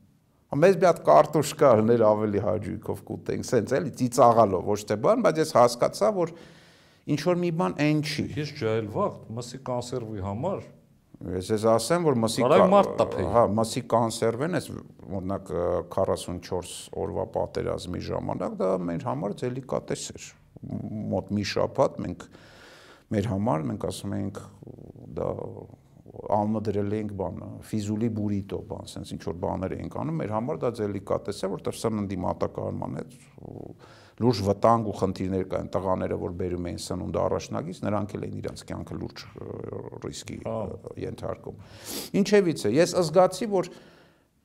մեզ մի հատ կարտոշ կար ներ ավելի հաջույքով կուտենք, սենց էլի ծիծաղալով, ոչ թե բան, բայց ես հասկացա, որ ինչ որ մի բան այն չի։ Ես ջայլ վաղ մսի կոնսերվի համար Ես ես ասեմ, որ մսի հա, մսի կոնսերվեն էս օրինակ 44 օրվա պատերազմի ժամանակ դա մեր համար դելիկատես էր։ Մոտ մի շաբաթ մենք մեր համար մենք ասում էինք դա անունը դրել էինք բան ֆիզուլի բուրիտո բան, sense ինչ որ բաներ էինք անում, մեր համար դա դելիկատես է, որտեղ սննդի մատակարարման հետ լուրջ վտանգ ու խնդիրներ կային տղաները, որ բերում էին սնունդ առաջնագից, նրանք էլ էին իրենց կյանքը լուրջ ռիսկի ենթարկում։ Ինչևից է, ես զգացի, որ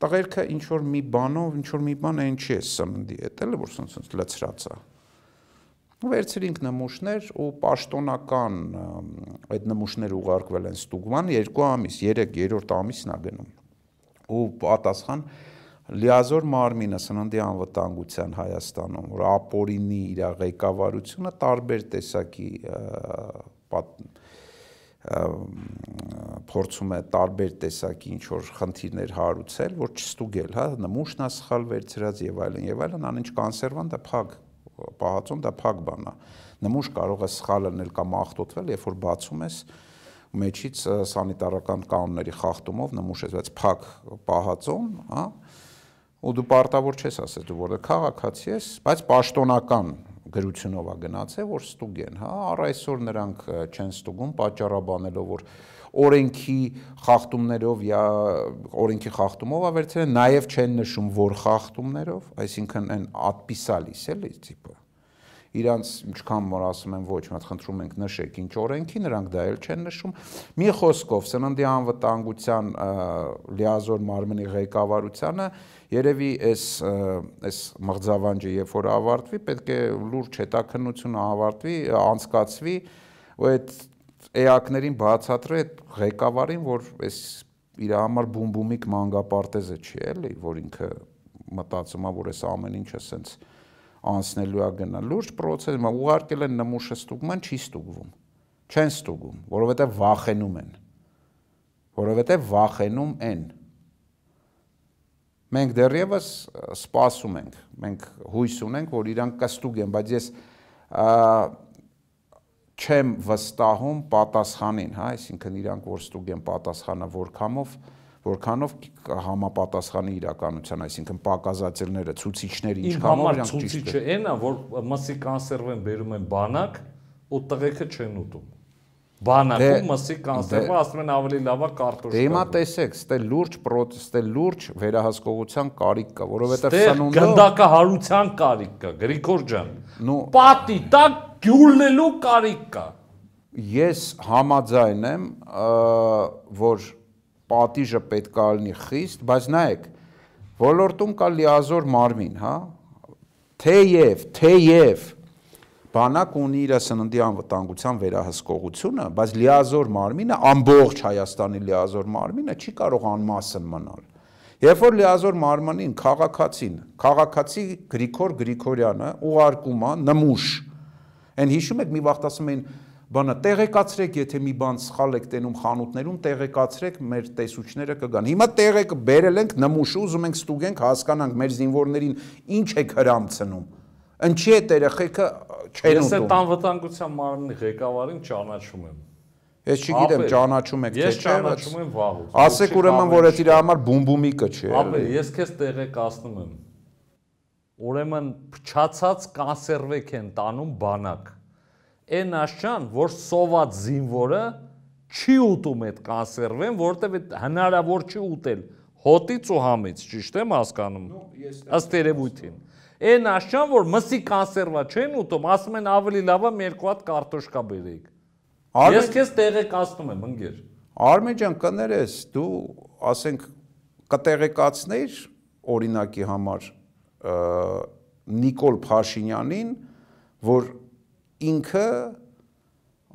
տղերքը ինչ որ մի բանով, ինչ որ մի բան այն չի սննդի հետ, էլ որ sense լցրած է վերցրինք նմուշներ ու պաշտոնական այդ նմուշները ուղարկվել են ստուգման 2 ամիս, 3-3-րդ ամիսն է գնում։ Ու պատասխան լիազոր մարմինը սննդի անվտանգության Հայաստանում, որ ապորինի իր ղեկավարությունը տարբեր տեսակի փորձում է տարբեր տեսակի ինչ որ խնդիրներ հարուցել, որ չստուգել, հա, նմուշն է սխալ վերցրած եւ այլն եւ այլն, անինչ կոնսերվան դա փակ պահածոն դա փակ բան է։ Նմուշ կարող է սխալ լինել կամ ախտոտվել, երբ որ բացում ես մեջից սանիտարական կանոնների խախտումով նմուշ ես, բայց փակ պահածոն, հա, ու դու պարտավոր չես ասես դու որը քաղաքացի ես, բայց պաշտոնական գրությունով է գնացել, որ ստուգեն, հա, առ այսօր նրանք չեն ստուգում պատճառաբանելով, որ օրենքի խախտումներով یا օրենքի խախտումով ավերցել նաև չեն նշում որ խախտումներով, այսինքն այն ադպիսալիս էլի տիպը իրանց ինչքան որ ասում են ոչ, մենք խնդրում ենք նշեք ինչ օրենքի, նրանք դա էլ չեն նշում։ Մի խոսքով սննդի անվտանգության լիազոր մարմնի ղեկավարությունը երևի այս այս մղձավանջը երբ որ ավարտվի, պետք է լուրջ հետաքննություն ավարտվի, անցկացվի ու այդ էակներին բացատրի այդ ղեկավարին, որ այս իր համար բումբումիկ մանգապարտեզը չի էլի, որ ինքը մտածում է, որ այս ամեն ինչը սենց անցնելու է գնա։ Լուրջ process, ուղարկել են նմուշը ստուգման, չի ստուգվում։ Չեն ստուգում, որովհետև վախենում են։ Որովհետև վախենում են։ Մենք դեռևս սպասում ենք, մենք հույս ունենք, որ իրանք կստուգեն, բայց ես չեմ վստահում պատասխանին, հա, այսինքն իրանք որ ստուգեն պատասխանը որքանով որքանով համապատասխանի իրականության, այսինքն պակասացելները, ցուցիչները ինչքանով իրանք ճիշտ են։ Ցուցիչը այնա, որ մսի կոնսերվեն բերում են բանակ ու տղեկը չեն ուտում։ Բանակում դե- մսի կոնսերվը դե- ասում են ավելի լավ է կարտոշկա։ Դե հիմա տեսեք, ստե լուրջ ստե լուրջ վերահսկողության կարիք կա, որովհետև սնունդը գնդակահարության կարիք կա, Գրիգոր ջան։ Նու պատի տակ գյուլնելու կարիք կա։ Ես համաձայն եմ, որ պատիժը պետք է լինի խիստ, բայց նայեք, ոլորտում կա լիազոր մարմին, հա։ Թեև, թեև բանակ ունի իր սննդի անվտանգության վերահսկողությունը, բայց լիազոր մարմինը ամբողջ Հայաստանի լիազոր մարմինը չի կարող անմասն մնալ։ Երբ որ լիազոր մարմնին քաղաքացին, քաղաքացի Գրիգոր Գրիգորյանը ուղարկում է նմուշ Այն հիշում եք մի վաղտ ասում էին բանը տեղեկացրեք, եթե մի բան սխալ եք տենում խանութներում, տեղեկացրեք, մեր տեսուչները կգան։ Հիմա տեղեկը բերել ենք նմուշը, ուզում ենք ստուգենք, հասկանանք մեր զինվորներին ինչ է հրամցնում։ Ինչի է երեխեքը չեն ուտում։ Ես այդ անվտանգության մարմնի ղեկավարին ճանաչում եմ։ Ես չգիտեմ ճանաչում եք թե չէ, ես ճանաչում եմ վաղուց։ Ասեք ուրեմն, որ այդ իր համար բումբումիկը չէ։ Ապա ես քեզ տեղեկացնում եմ ուրեմն փչացած կոնսերվեք են տանում բանակ։ Այն աշճան, որ սոված զինվորը չի ուտում այդ կոնսերվեն, որովհետև այդ հնարավոր չի ուտել հոտից ու համից, ճիշտ եմ հասկանում։ Ըստ երևույթին։ Այն աշճան, որ մսի կոնսերվա չեն ուտում, ասում են ավելի լավ է մի երկու հատ կարտոշկա բերեիք։ Ես քեզ տեղեկացնում եմ, ընկեր։ Արմեն ջան, կներես, դու ասենք կտեղեկացնեիր օրինակի համար Նիկոլ Փաշինյանին, որ ինքը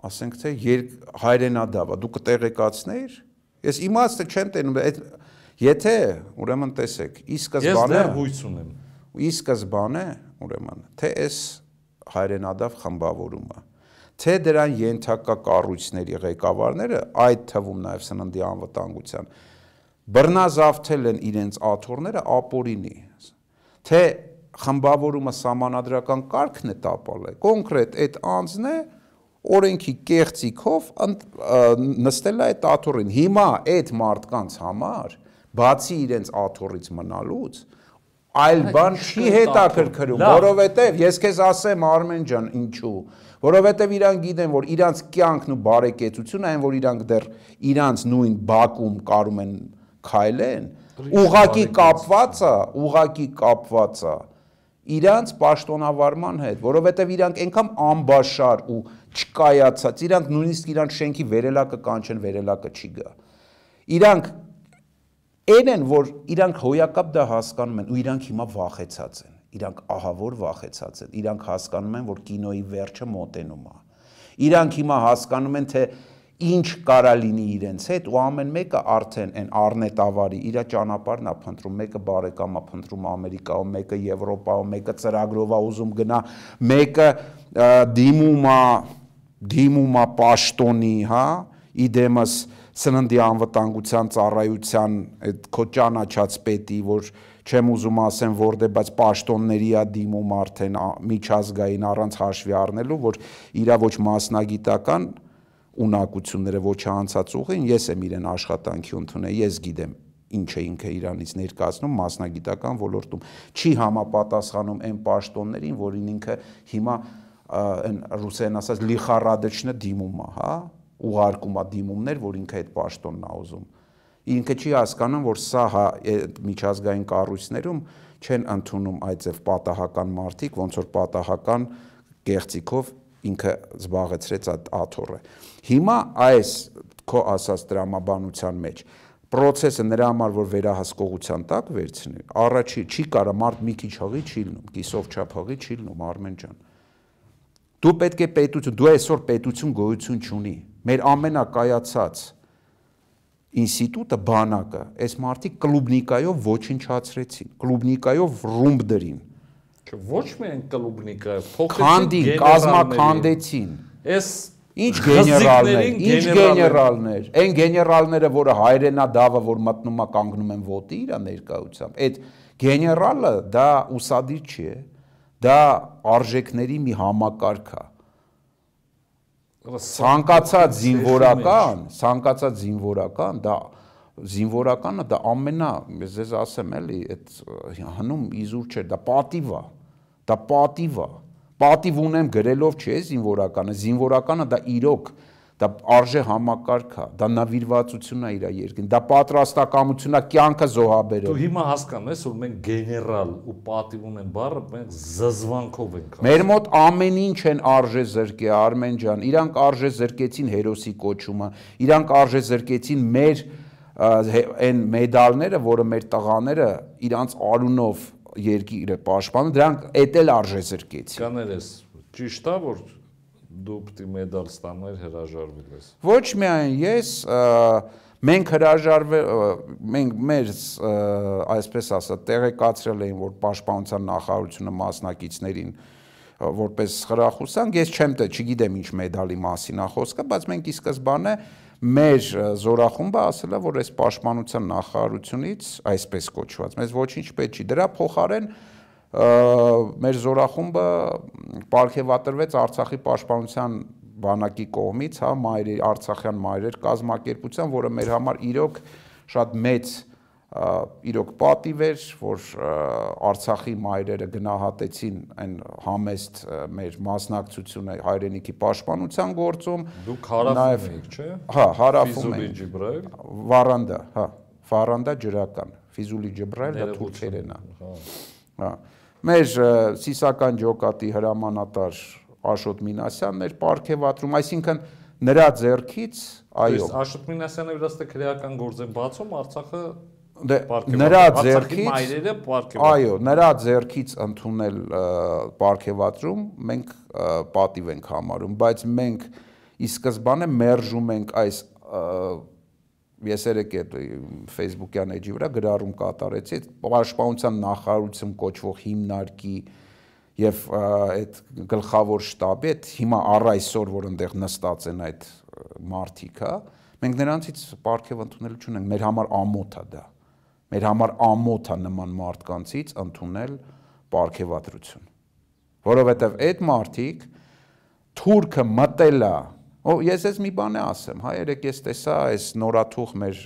ասենք թե հայրենադավ է, դու կտեղեկացնեիր։ Ես իմաստը չեմ տենում, այդ եթե ուրեմն տեսեք, ի սկզբանե Ես դեռ հույս ունեմ։ Ի սկզբանե, ուրեմն, թե այս հայրենադավ խմբավորումը թե դրան ենթակա կառույցների ղեկավարները, այդ թվում նաև սննդի անվտանգության բռնազավթել են իրենց աթոռները ապորինի, թե խմբավորումը սահմանադրական կարգն է տապալը, կոնկրետ այդ անձն է օրենքի կեղծիքով նստել է այդ աթոռին։ Հիմա այդ մարդկանց համար, բացի իրենց աթոռից մնալուց, այլ բան չի հետաքրքրում, որովհետև ես քեզ ասեմ Արմեն ջան, ինչու, որովհետև իրանք գիտեն, որ իրանք կյանքն ու բարեկեցությունը այն, որ իրանք դեռ իրանք նույն բակում կարում են քայլեն, ուղակի կապված է, ուղակի կապված է իրանց պաշտոնավարման հետ, որովհետև իրանք այնքան ամբաշար ու չկայացած, իրանք նույնիսկ իրանք շենքի վերելակը կանչեն, վերելակը չի գա։ Իրանք այն են, որ իրանք հոյակապ դա հասկանում են ու իրանք հիմա վախեցած են։ Իրանք ահավոր վախեցած են։ Իրանք հասկանում են, որ կինոյի վերջը մոտենում է։ Իրանք հիմա հասկանում են, թե ինչ կարա լինի իրենց հետ ու ամեն մեկը արդեն այն Արնետ ավարի իր ճանապարհն է փնտրում, մեկը բարեկամ է փնտրում Ամերիկայում, մեկը Եվրոպայում, մեկը ծրագրով է ուզում գնա, մեկը դիմում է դիմում է պաշտոնի, հա, իդեմս սննդի անվտանգության ծառայության այդ քո ճանաչած պետի, որ չեմ ուզում ասեմ որտե, բայց պաշտոնների է դիմում արդեն միջազգային առանց հաշվի առնելու, որ իրա ոչ մասնագիտական ունակությունները ոչ անցած ուղին, ես եմ իրեն աշխատանքի ընդունել, ես գիտեմ ինչ է ինքը Իրանից ներկայացնում մասնագիտական ոլորտում։ Չի համապատասխանում այն պաշտոններին, որին ինքը հիմա այն ռուսերեն ասած լիխարադեչնը դիմում է, հա, ուղարկում է դիմումներ, որ ինքը այդ պաշտոնն է ուզում։ Ինքը չի հասկանում, որ սա հա միջազգային կառույցներում չեն ընդունում այդձև պատահական մարդիկ, ոնց որ պատահական կեղծիքով ինքը զբաղեցրեց այդ աթոռը։ Հիմա այս քո ասած դրամաբանության մեջ process-ը նրա համար որ վերահսկողության տակ վերցնի, առաջի չի կարա մարդ մի քիչ հողի չի լնում, կիսով չափ հողի չի լնում Արմեն ջան։ Դու պետք է պետություն, դու այսօր պետություն գոյություն չունի։ Մեր ամենակայացած ինստիտուտը բանակը, այս մարդիկ կլուբնիկայով ոչնչացրեցին, կլուբնիկայով ռումբ դրին Ոչ միայն կլուբնիկը, փոխեցին կազմականդեցին։ Այս Ինչ գեներալներ, ինչ գեներալներ։ Այն գեներալները, որը հայրենադավը, որ մտնում է կանգնում են ոտի իր ներկայությամբ, այդ գեներալը դա ուսադիր չի է, դա արժեքների մի համակարգ է։ Ցանկացած զինվորական, ցանկացած զինվորական դա զինվորականը դա ամենա, ես ձեզ ասեմ էլի, այդ հնում իզուր չէ, դա պատիվ է։ Դա պատիվ է։ Պատիվ ունեմ գրելով չէ զինվորականը, զինվորականը դա իրոք դա արժե համակարգ է, դա նավիրվածություն է իր երկին, դա պատրաստակամություն է կյանքը զոհաբերել։ Դու հիմա հասկանում ես, որ մենք գեներալ ու պատիվ ունեն բառը մենք զզվանքով ենք։ Մեր մոտ ամեն ինչ են արժե զրկե Արմեն ջան, իրանք արժե զրկեցին հերոսի կոչումը, իրանք արժե զրկեցին մեր այն մեդալները, որը մեր տղաները իրանց արունով երկիրը պաշտպանում, դրանք էտել արժե զրկեցին։ Կաներես, ճիշտ է, որ դու պետք է մեդալ ստանալ հրաժարվել ես։ Ոչ միայն ես, մենք հրաժարվել մենք մեր այսպես ասած տեղեկացրել էին, որ պաշտպանության նախարարությունը մասնակիցներին որպես խրախուսանք, ես չեմ թե չգիտեմ ինչ մեդալի մասին է խոսքը, բայց մենք ի սկզբանե մեր զորախումբը ասել է, որ այս պաշտպանության նախարարությունից, այսպես կոչված, մեզ ոչինչ պետք չի։ Դրա փոխարեն մեր զորախումբը ապարգևատրվեց Արցախի պաշտպանության բանակի կողմից, հա, մայրեր Արցախյան մայրեր կազմակերպության, որը մեր համար իրոք շատ մեծ իրոք պատիվ էր, որ Արցախի մայրերը գնահատեցին այն համեստ մեր մասնակցությունը հայրենիքի պաշտպանության գործում։ Դուք հարավում եք, չէ՞։ Հա, հարավում ենք։ Ֆիզուլի Ջիբրայել։ Վարանդա, հա, Վարանդա ջրական։ Ֆիզուլի Ջիբրայել դա թուրքերեն է։ Հա։ Հա։ Մեր Սիսական ջոկատի հրամանատար Աշոտ Մինասյանն էր ապարքեվատրում, այսինքն նրա ձեռքից, այո։ Աշոտ Մինասյանը վրաստե քրեական գործ են բացում Արցախը Դե նրա ձեռքից Այո, նրա ձեռքից ընդունել պարգևատրում մենք պատիվ ենք համարում, բայց մենք ի սկզբանե մերժում ենք այս ես երեք այդ Facebook-յան էջի վրա գրառում կատարեցի պաշտպանության նախարարություն կոչվող հիմնարկի եւ այդ գլխավոր շտաբի այդ հիմա առ այսօր որ այնտեղ նստած են այդ մարտիկա մենք նրանցից պարգև ընդունել չունենք մեր համար ամոթ է դա մեր համար ամոթ է նման մարդկանցից ընդունել ապարքեվատրություն որովհետև այդ մարդիկ թուրքը մտել է Ո ես ես մի բան ասեմ, հա երեք ես տեսա այս նորաթուխ մեր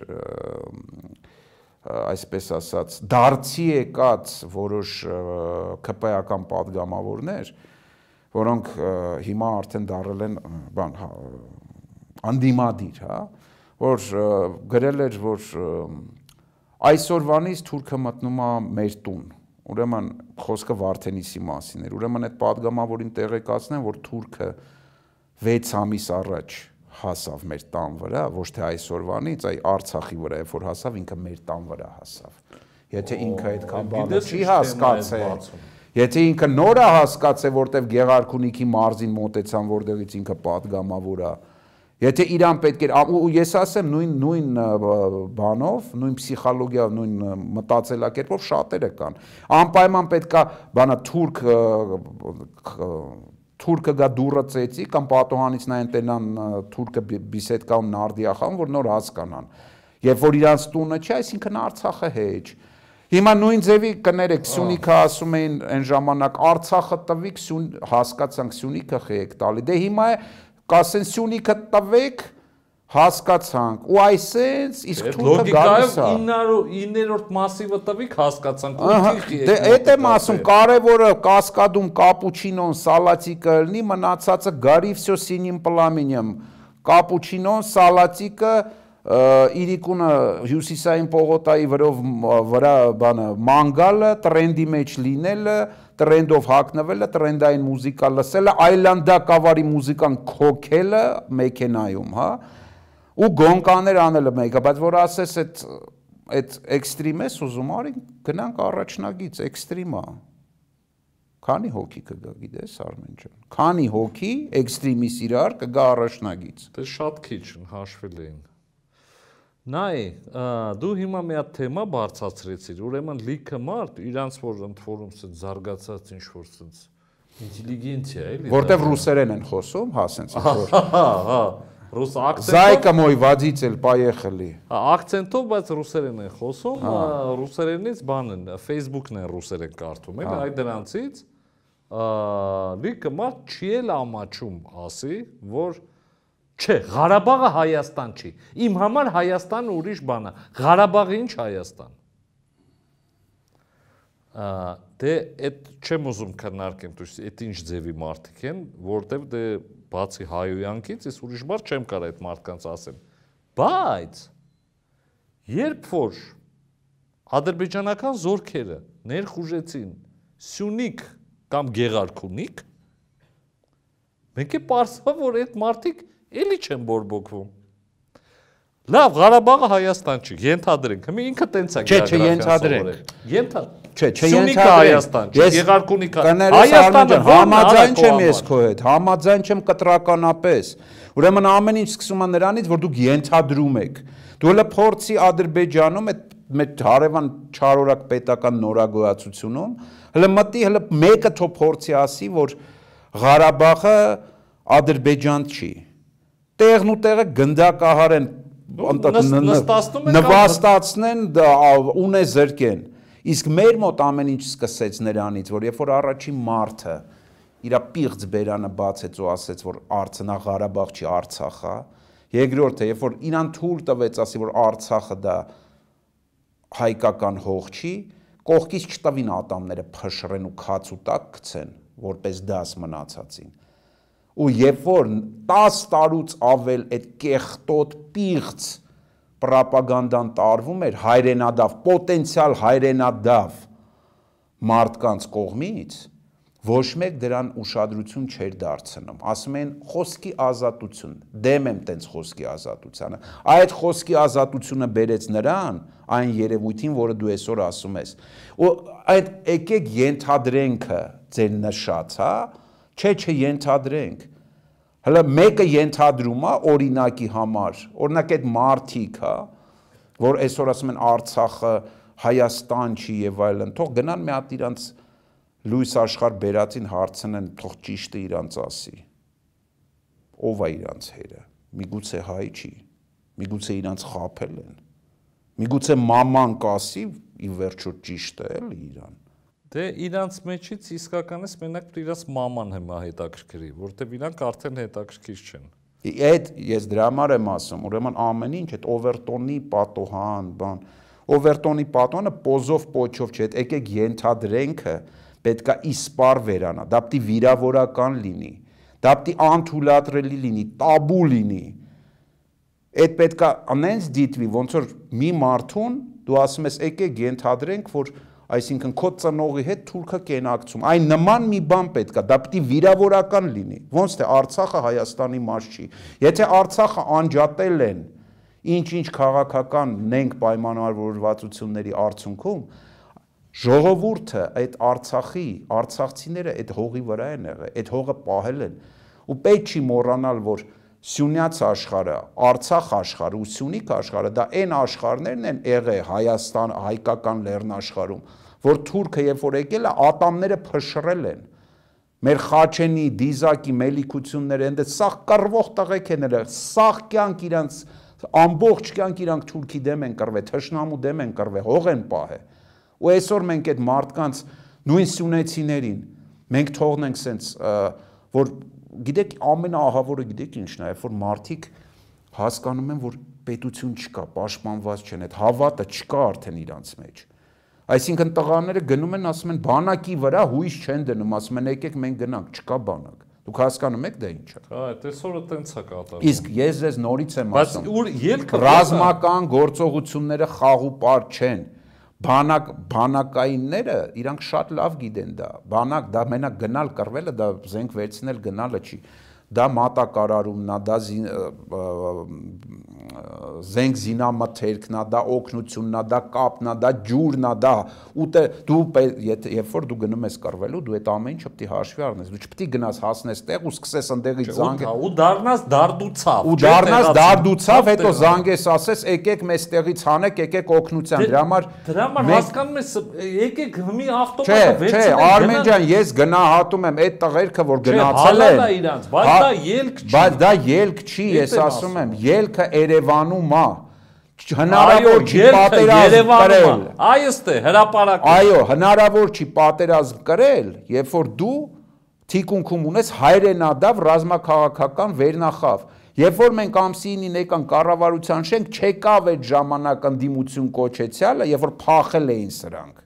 այսպես ասած դարձի եկած որոշ ԿՊ-ական падգամավորներ, որոնք հիմա արդեն դարել են բան հա, անդիմադիր, հա, որ գրել էր, որ այսօրվանից թուրքը մտնում է մեր տուն։ Ուրեմն խոսքը Վարդենիսի մասին էր։ Ուրեմն այդ падգամավորին տեղեկացնեն, որ թուրքը 6 ամիս առաջ հասավ մեր տան վրա, ոչ թե այսօրվանից, այ Արցախի վրա, երբ որ հասավ, ինքը մեր տան վրա հասավ։ Եթե ինքը այդքան բանը չի հասկացել, եթե ինքը նորը հասկացել, որտեվ Գեղարքունիքի մարզին մոտեցան, որտեղից ինքը падգամավոր է, Եթե իրան պետք էր ու ես ասեմ նույն նույն բանով, նույն психологиայով, նույն մտածելակերպով շատերը կան։ Անպայման պետքա բանա թուրք թուրքը գա դուրը ծեցի կամ պատոհանից նայեն տենան թուրքը բիսեդկա ու նարդիախան, որ նոր հասկանան։ Երբ որ իրանց տունը չի, այսինքն Արցախը հեչ։ Հիմա նույն ձևի կներեք Սյունիքը ասում էին այն ժամանակ Արցախը տվի, հասկացանք Սյունիքը խեք տալի։ Դե հիմա է կասեն Սյունիքը տվեք, հասկացանք ու այսենց իսկ թուրքը գալիս է 9-րդ մասիվը տվիք հասկացանք ու դե այդ եմ ասում կարևորը կասկադում կապուչինոն սալատիկը լինի մնացածը գարի վсё սինիմ պլամինյամ կապուչինոն սալատիկը իրիկունը հյուսիսային պողոտայի վրով վրա բանը մանգալը տրենդի մեջ լինելը տրենդով հակնվելը, տրենդային մուզիկա լսելը, այլանդակավարի մուզիկան քոքելը մեքենայում, հա, ու գոնկաներ անելը մեկը, բայց որ ասես այդ այդ էքստրիմ ես ուզում արի, գնանք առաջնագից, էքստրիմ է։ Քանի հոգի կգա, գիտես Արմեն ջան։ Քանի հոգի էքստրիմիս իրար կգա առաջնագից։ Դե շատ քիչ հաշվել էին։ Նայ, դու հիմա մի հատ թեմա բարձացրեցիր, ուրեմն լիքը մարդ իրանց որ ընդվորում սա զարգացած ինչ որ սենց ինտելիգենցիա էլի։ Որտեվ ռուսերեն են խոսում, հա, սենց որ։ Հա, հա։ Ռուս ակցենտով։ Զայկա մոյ վադիցել պայեխելի։ Հա, ակցենտով, բայց ռուսերեն են խոսում, ռուսերենից բան են, Facebook-ն են ռուսերեն կարդում, էլի, այդ դրանցից լիքը մարդ չի էլ ամաչում ասի, որ Չէ, Ղարաբաղը Հայաստան չի։ Իմ համար Հայաստանը ուրիշ բան է։ Ղարաբաղը ինչ Հայաստան։ Դե այդ չեմ ուզում քննարկեմ, դու այդ ինչ ձևի մարդիկ են, որտեվ դե բացի հայոյանքից, ես ուրիշ բառ չեմ կարող այդ մարդկանց ասեմ։ Բայց երբ որ ադրբեջանական զորքերը ներխուժեցին Սյունիք կամ Գեղարքունիք, մենք է պարզվա որ այդ մարդիկ Էլի չեմ բորբոքվում։ Լավ, Ղարաբաղը Հայաստան չի, ենթադրենք։ Հիմա ինքը տենց է Չէ, չէ, ենթադրենք։ Ենթա Չէ, չէ, ենթադրենք։ Հայաստան, չի, Եղարկունիքա։ Հայաստանը համաձայն չեմ ես քո հետ, համաձայն չեմ կտրականապես։ Ուրեմն ամեն ինչ սկսում է նրանից, որ դուք ենթադրում եք։ Դու հələ փորձի Ադրբեջանում այդ մեր հարևան չարորակ պետական նորագոյացությունում հələ մտի հələ մեկը թո փորձի ասի, որ Ղարաբաղը Ադրբեջան չի տեղն ու տեղը գնդակահարեն նվաստացնեն ունե զրկեն իսկ մեր մոտ ամեն ինչ սկսեց նրանից որ երբ որ առաջին մարտը իր պիղծ բերանը բացեց ու ասեց որ Արցախը Ղարաբաղ չի Արցախա երկրորդը երբ որ իրան թույլ տվեց ասի որ Արցախը դա հայկական հող չի, կողքից չտվին ատամները փշրեն ու քաց ու տակ գցեն, որպես դաս մնացածին։ Ու երբ որ 10 տարուց ավել այդ կեղտոտ պիղծ ռոպագանդան տարվում էր հայրենադավ, պոտենցիալ հայրենադավ մարդկանց կողմից, ոչ մեկ դրան ուշադրություն չէր դարձնում։ Ասում են խոսքի ազատություն, դեմ եմ տենց խոսքի ազատությանը։ Այդ խոսքի ազատությունը բերեց նրան այն երևույթին, որը դու այսօր ասում ես։ Ու այդ եկեք ենթադրենքը ձեր նշած, հա? Չէ, չենթադրենք։ Հələ մեկը ենթադրում է օրինակի համար, օրինակ այդ մարտիկ, հա, որ այսօր ասում են Արցախը Հայաստան չի եւ այլն, թող գնան մի հատ իրանց լույս աշխարհ բերածին հարցնեն, թող ճիշտը իրանց ասի։ Ո՞վ է իրանց հերը։ Միգուցե հայ չի։ Միգուցե իրանց խափել են։ Միգուցե մաման կասի ի վերջո ճիշտ է էլի իրան։ Դե իրանց մեջից իսկականից մենակ իրանց մաման հիմա հետաքրքրի, որտեվ իրանք արդեն հետաքրքիր չեն։ Այդ ես դրա համար եմ ասում, ուրեմն ամեն ինչ այդ օվերտոնի պատոհան, բան, օվերտոնի պատոնը պոզով պոչով չէ, այդ եկեք ենթադրենքը պետքա իսպար վերանա, դա պիտի վիրավորական լինի, դա պիտի անթույլատրելի լինի, տաբու լինի։ Այդ պետքա անենց դիտվի, ոնց որ մի մարդուն դու ասում ես եկեք ենթադրենք, որ այսինքն քո ծնողի հետ թուրքը կենակցում։ Այն նման մի բան պետքա, դա պիտի վիրավորական լինի։ Ոնց թե Արցախը Հայաստանի մաս չի։ Եթե Արցախը անջատել են ինչ-ինչ քաղաքական նենք պայմանավորվածությունների արդյունքում, ժողովուրդը այդ Արցախի, արցախցիները այդ հողի վրա են եղել, այդ հողը պահել են։ Ու պետք չի մոռանալ, որ Սյունյաց աշխարհը, Արցախ աշխարհը ու Սյունիք աշխարհը դա այն աշխարհներն են եղել Հայաստան, հայկական լեռնաշխարհում, որ թուրքը երբ որ եկել է, ատամները փշրել են։ Մեր Խաչենի, Դիզակի մելիքությունները ընդ սաղ կռվող տղեկ են եղել, սաղ կյանք իրանց ամբողջ կյանք իրանք թուրքի դեմ են կռվել, թշնամու դեմ են կռվել, հող են պահել ու այսօր մենք այդ մարդկանց նույն սյունեցիներին մենք թողնենք սենց որ գիտեք ամենաահավորը գիտեք ինչն է որ մարդիկ հասկանում են որ պետություն չկա, պաշտպանված չեն, այդ հավատը չկա արդեն իրանց մեջ։ Այսինքն տղաները գնում են, ասում են բանակի վրա հույս չեն դնում, ասում են եկեք մենք գնանք, չկա բանակ։ Դուք հասկանում եք դա ինչ է։ Հա, այսօրը տենց է կատարվում։ Իսկ ես ձեզ նորից եմ ասում։ Բայց ուր ելքը ռազմական գործողությունները խաղու պար չեն բանակ բանակայինները իրանք շատ լավ գիտեն դա բանակ դա մենակ գնալ կռվելը դա զենք վերցնել գնալը չի դա մատակարարումն է, դա զենք զինամթերքն է, դա օկնությունն է, դա կապն է, դա ջուրն է, դա ուտը դու երբ որ դու գնում ես կռվելու, դու այդ ամեն ինչը պետք է հաշվի առնես։ Դու չպետք է գնաս հասնես տեղ ու սկսես ընդեղից զանգ ու դառնաս դարդուցավ։ Ու դառնաս դարդուցավ, հետո զանգես ասես, եկեք մեզ տեղից հանեք, եկեք օկնության։ Դրա համար դրա համար հասկանում ես, եկեք մի ավտոմատը վերցնենք։ Չէ, չէ, Արմեն ջան, ես գնահատում եմ այդ տղերքը, որ գնացել են։ Չէ, հալալ է իրանց, բայց դա ելք չի։ Բայց դա ելք չի, ես ասում եմ, ելքը Երևանում է հնարավոր չի պատերազմ կրել։ Այստե հրաապարակը։ Այո, հնարավոր չի պատերազմ կրել, երբ որ դու թիկունքում ունես հայրենադավ ռազմաքաղաքական վերնախավ։ Երբ որ մենք ամսինին եկան կառավարության շենք, չեկավ այդ ժամանակ ընդդիմություն կոչեցյալը, երբ որ փախել էին սրանք։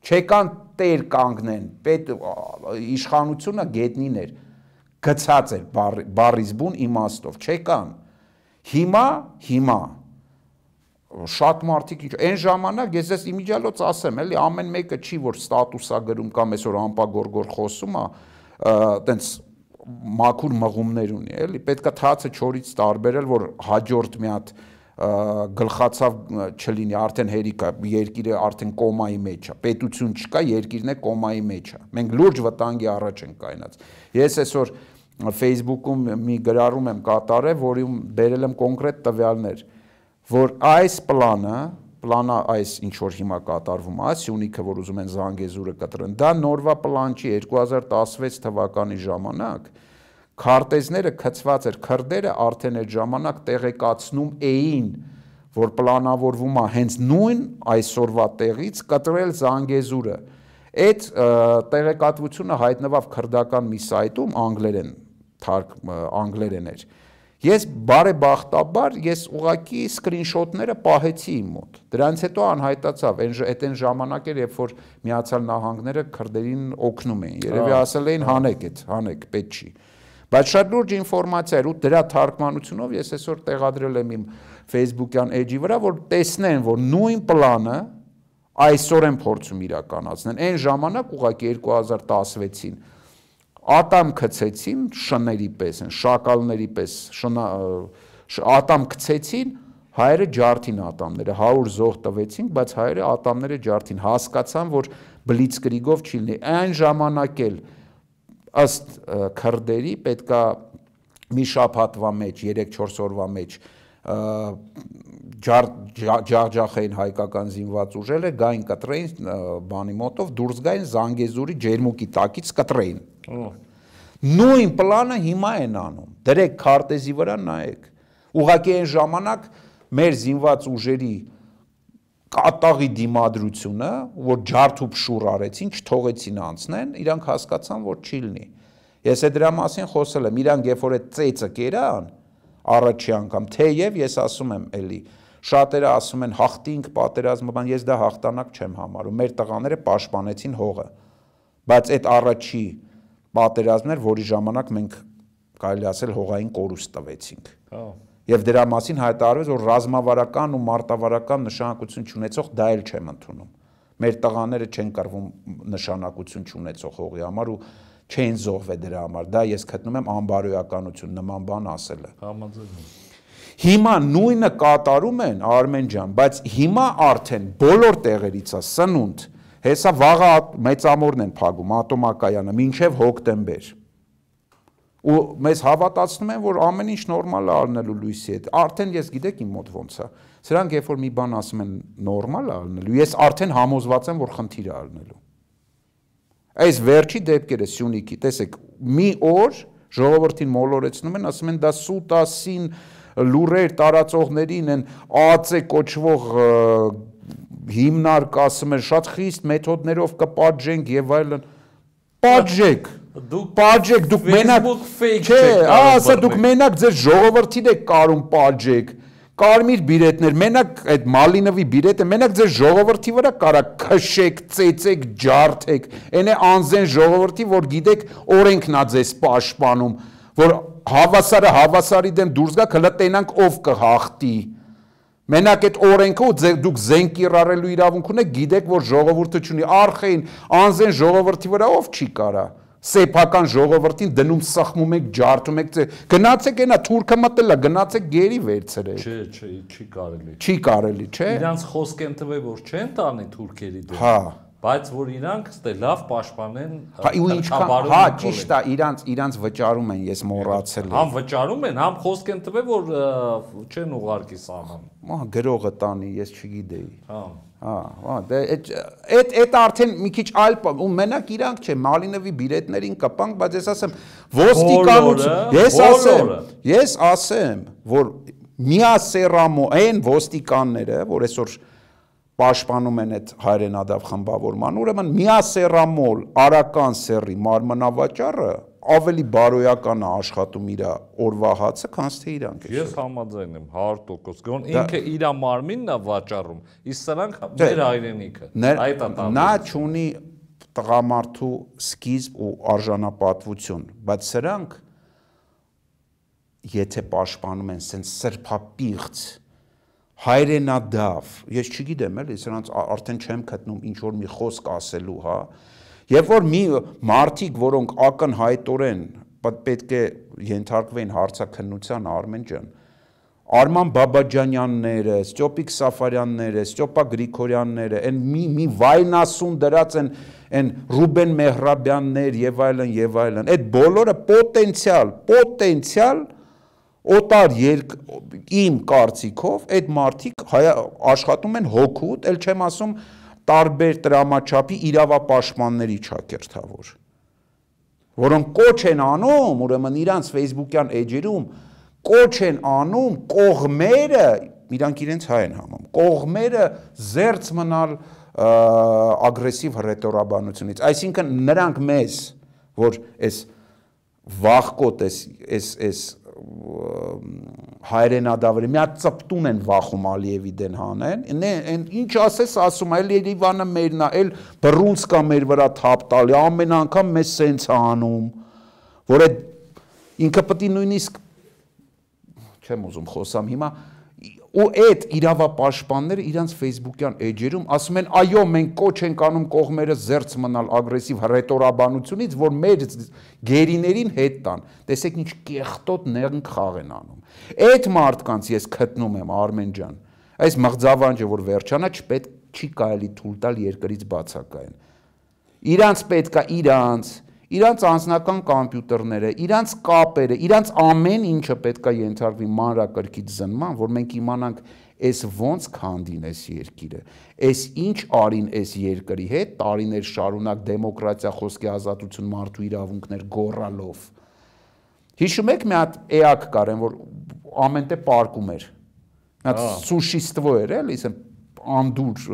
Չեկան տեր կանգնեն, պետ իշխանությունը գետնին էր գցած էր բարիզբուն իմաստով, չեկան։ Հիմա, հիմա շատ մարդիկ ինչ այն ժամանակ ես ես իմիջիալոց ասեմ, էլի ամեն մեկը չի որ ստատուսա գրում կամ այսօր ամպագորգոր խոսում է, տենց մաքուր մղումներ ունի, էլի պետքա թացը չորից տարբերել, որ հաջորդ մի հատ գլխացավ չլինի, արդեն հերիկա, երկիրը արդեն կոմայի մեջ է, պետություն չկա, երկիրն է կոմայի մեջ է։ Մենք լուրջ վտանգի առաջ ենք կայնած։ Ես այսօր Facebook-ում մի գրառում եմ կատարել, որում բերել եմ կոնկրետ տվյալներ, որ այս պլանը, պլանը այս ինչ որ հիմա կատարվում է, Սյունիքը, որ ուզում են Զանգեզուրը կտրեն, դա նորվա պլան չի 2016 թվականի ժամանակ քարտեզները գծված էր քրդերը արդեն այդ ժամանակ տեղեկացնում էին որ պլանավորվում է հենց նույն այսօրվա տեղից կտրել Զանգեզուրը այդ տեղեկատվությունը հայտնվավ քրդական մի սայտում անգլերեն թարգ անգլերեն էր Ես բարեբախտաբար ես ուղակի սկրինշոթները պահեցի իմ մոտ։ Դրանից հետո անհայտացավ, այն այդ այն ժամանակ էր, երբ որ Միացյալ Նահանգները քրդերին օգնում էին։ Երևի ասել էին հանեք այդ, հանեք, պետք չի։ Բայց շատ լուրջ ինֆորմացիա էր ու դրա թարգմանությունով ես այսօր տեղադրել եմ իմ Facebook-յան էջի վրա, որ տեսնեն, որ նույն պլանը այսօր են փորձում իրականացնել։ Այն ժամանակ ուղղակի 2016-ին ատամ գցեցին շների պես, շակալների պես, շնա ատամ գցեցին հայերը ջարդին ատամները 100 զոհ տվեցին, բայց հայերը ատամները ջարդին հասկացան, որ բլիցկրիգով չի լինի։ Այն ժամանակ էլ ըստ քրդերի պետքա մի շաբաթվա մեջ, 3-4 օրվա մեջ ջախջախային հայկական զինված ուժերը գային կտրեին բանի մոտով դուրս գային Զանգեզուրի ջերմուկի տակից կտրեին Նույն պլանը հիմա են անում։ Դրեք քարտեզի վրա նայեք։ Ուղղակի այն ժամանակ մեր զինված ուժերի կատաղի դիմադրությունը, որ ջարդ ու փշուր արեցին, չթողեցին անցնեն, իրանք հասկացան, որ չի լինի։ Ես է դրա մասին խոսել եմ, իրանք երբ որ այդ ծեծը կերան, առաջի անգամ, թեև ես ասում եմ էլի, շատերը ասում են հաղթինք պատերազմը, բան ես դա հաղթանակ չեմ համարում։ Մեր տղաները պաշտպանեցին հողը։ Բայց այդ առաջի պատերազմներ, որի ժամանակ մենք կարելի ասել հողային կորուստ տվեցինք։ Հա։ Եվ դրա մասին հայտարարվեց, որ ռազմավարական ու մարտավարական նշանակություն չունեցող դա էլ չեմ ընդունում։ Մեր տղաները չեն կռվում նշանակություն չունեցող հողի համար ու չեն զոհվել դրա համար։ Դա ես գտնում եմ անբարոյականություն նման բան ասելը։ Համաձայն Հիմա նույնը կատարում են Արմեն ջան, բայց հիմա արդեն բոլոր տեղերից է սնունդ Հեսա վաղը մեծամորն են փակում ատոմակայանը մինչև հոկտեմբեր։ Ու մեզ հավատացնում են, որ ամեն ինչ նորմալ է առնելու լույսի հետ։ Արդեն ես գիտեք իմ մոտ ոնց է։ Սրանք երբ որ մի բան ասում են նորմալ է առնելու, ես արդեն համոզված եմ, որ խնդիր է առնելու։ Այս վերջի դեպքերը Սյունիքի, տեսեք, մի օր ժողովրդին մոլորեցնում են, ասում են դա սուտասին լուրեր տարածողներին են ԱԱՑ կոչվող հիմնարկ ասում են շատ խիստ մեթոդներով կպատժենք եւ այլն պատժեք դուք պատժեք դուք մենակ չէ ասա դուք մենակ ձեր ժողովրդին եք կարում պատժեք կարմիր բիրետներ մենակ այդ մալինովի բիրետը մենակ ձեր ժողովրդի վրա կարա քշեք ծեծեք ջարդեք այն է անզեն ժողովրդի որ գիտեք օրենքն է ձեզ պաշտպանում որ հավասարը հավասարի դեմ դուրս գա կլա տենանք ով կհախտի Մենակ այդ օրենքը ու դուք զենք կիրառելու իրավունք ունեք, գիտեք, որ ժողովուրդը ունի արխային, անզեն ժողովրդի վրա ով չի կարա սեփական ժողովրդին դնում սխմում եք, ջարդում եք, գնացեք այնա թուրքը մտելա, գնացեք գերի վերցրեք։ Չէ, չէ, չի կարելի։ Չի կարելի, չէ։ Իրանց խոսք են տվել, որ չեն տանի թուրքերի դեմ։ Հա բայց որ իրանք ստե լավ պաշտպանեն հա ու ինչքան հա ճիշտ է իրանց իրանց վճարում են ես մոռացել եմ համ վճարում են համ խոսք են տվել որ չեն ուղարկի սահման հա գրողը տանի ես չգիտեի հա Հա, հա, դե այդ այդ արդեն մի քիչ այլ ու մենակ իրանք չէ, Մալինովի բիլետներին կպանք, բայց ես ասեմ, ոստիկանություն, ես ասեմ, ես ասեմ, որ միասերամո այն ոստիկանները, որ այսօր պաշտպանում են այդ հայրենադավ խմբավորման, ուրեմն միասերամոլ արական սերի մարմնավաճառը ավելի բարոյական է աշխատում իր օրվա հացը, քան թե իրանք է։ Ես համաձայն եմ 100%։ Գոն ինքը իր մարմինն է վաճառում, իսկ սրանք մեր հայրենիքը։ Այդ է Նա ճունի տղամարդու սկիզբ ու արժանապատվություն, բայց սրանք եթե պաշտպանում են սենց սրբապիղծ հայրենադավ, ես չգիտեմ էլի, սրանց արդեն չեմ գտնում ինչ որ մի խոսք ասելու, հա։ Երբ որ մի մարտիկ, որոնք ակնհայտորեն պետք է ենթարկվեն հարցակնության Արմեն ջան, Արման Բաբաջանյանները, Ստյոպիկ Սաֆարյանները, Ստյոպա Գրիգորյանները, այն մի մի վայնասուն դրած են այն Ռուբեն Մեհրաբյաններ եւ այլն եւ այլն։ Այդ բոլորը պոտենցիալ, պոտենցիալ օտար երկ իմ կարծիքով այդ մարդիկ աշխատում են հոգուտ, ել չեմ ասում տարբեր տրամաչափի իրավապաշտպանների ճակերտավոր որոնք կոչ են անում, ուրեմն իրանց Facebook-յան էջերում կոչ են անում կողմերը, իրանք իրենց հայ են համում, կողմերը զերծ մնալ ագրեսիվ հռետորաբանությունից։ Այսինքն նրանք մեզ, որ այս վախկոտ էս էս էս հայրենադավերը մի հատ ծպտուն են վախում Ալիևի դեն հանեն, այն ինչ ասես ասում, այլ Երևանը մերն է, այլ բռունցկա մեր վրա թափ տալի, ամեն անգամ մեզ սենց է անում, որ այդ ինքը պետք է նույնիսկ չեմ ուզում խոսամ հիմա ու այդ իրավապաշտպանները իրանց Facebook-յան էջերում ասում են այո մենք կոչ ենք անում կողմերը զերծ մնալ ագրեսիվ ռետորաբանությունից որ մեր գերիներին հետ տան տեսեք ինչ կեղտոտ նեղն խաղ են անում այդ մարդկանց ես գտնում եմ Արմեն ջան այս մղձավանջը որ վերջանա չպետք չի կարելի թույլ տալ երկրից բացակայեն իրանց պետքա իրանց իրանց անձնական համբյուտերները, իրանց կապերը, իրանց ամեն ինչը պետքա ենթարկվի մանրակրկիտ զնման, որ մենք իմանանք այս ոնց քանդին այս երկիրը, այս ինչ արին այս երկրի հետ տարիներ շարունակ դեմոկրատիա, խոսքի ազատություն, մարդու իրավունքներ գոռալով։ Հիշում եք մի հատ էակ կար, որ ամենտե պարկում էր։ հատ սուշիստվո էր, էլի, ասեմ անդուր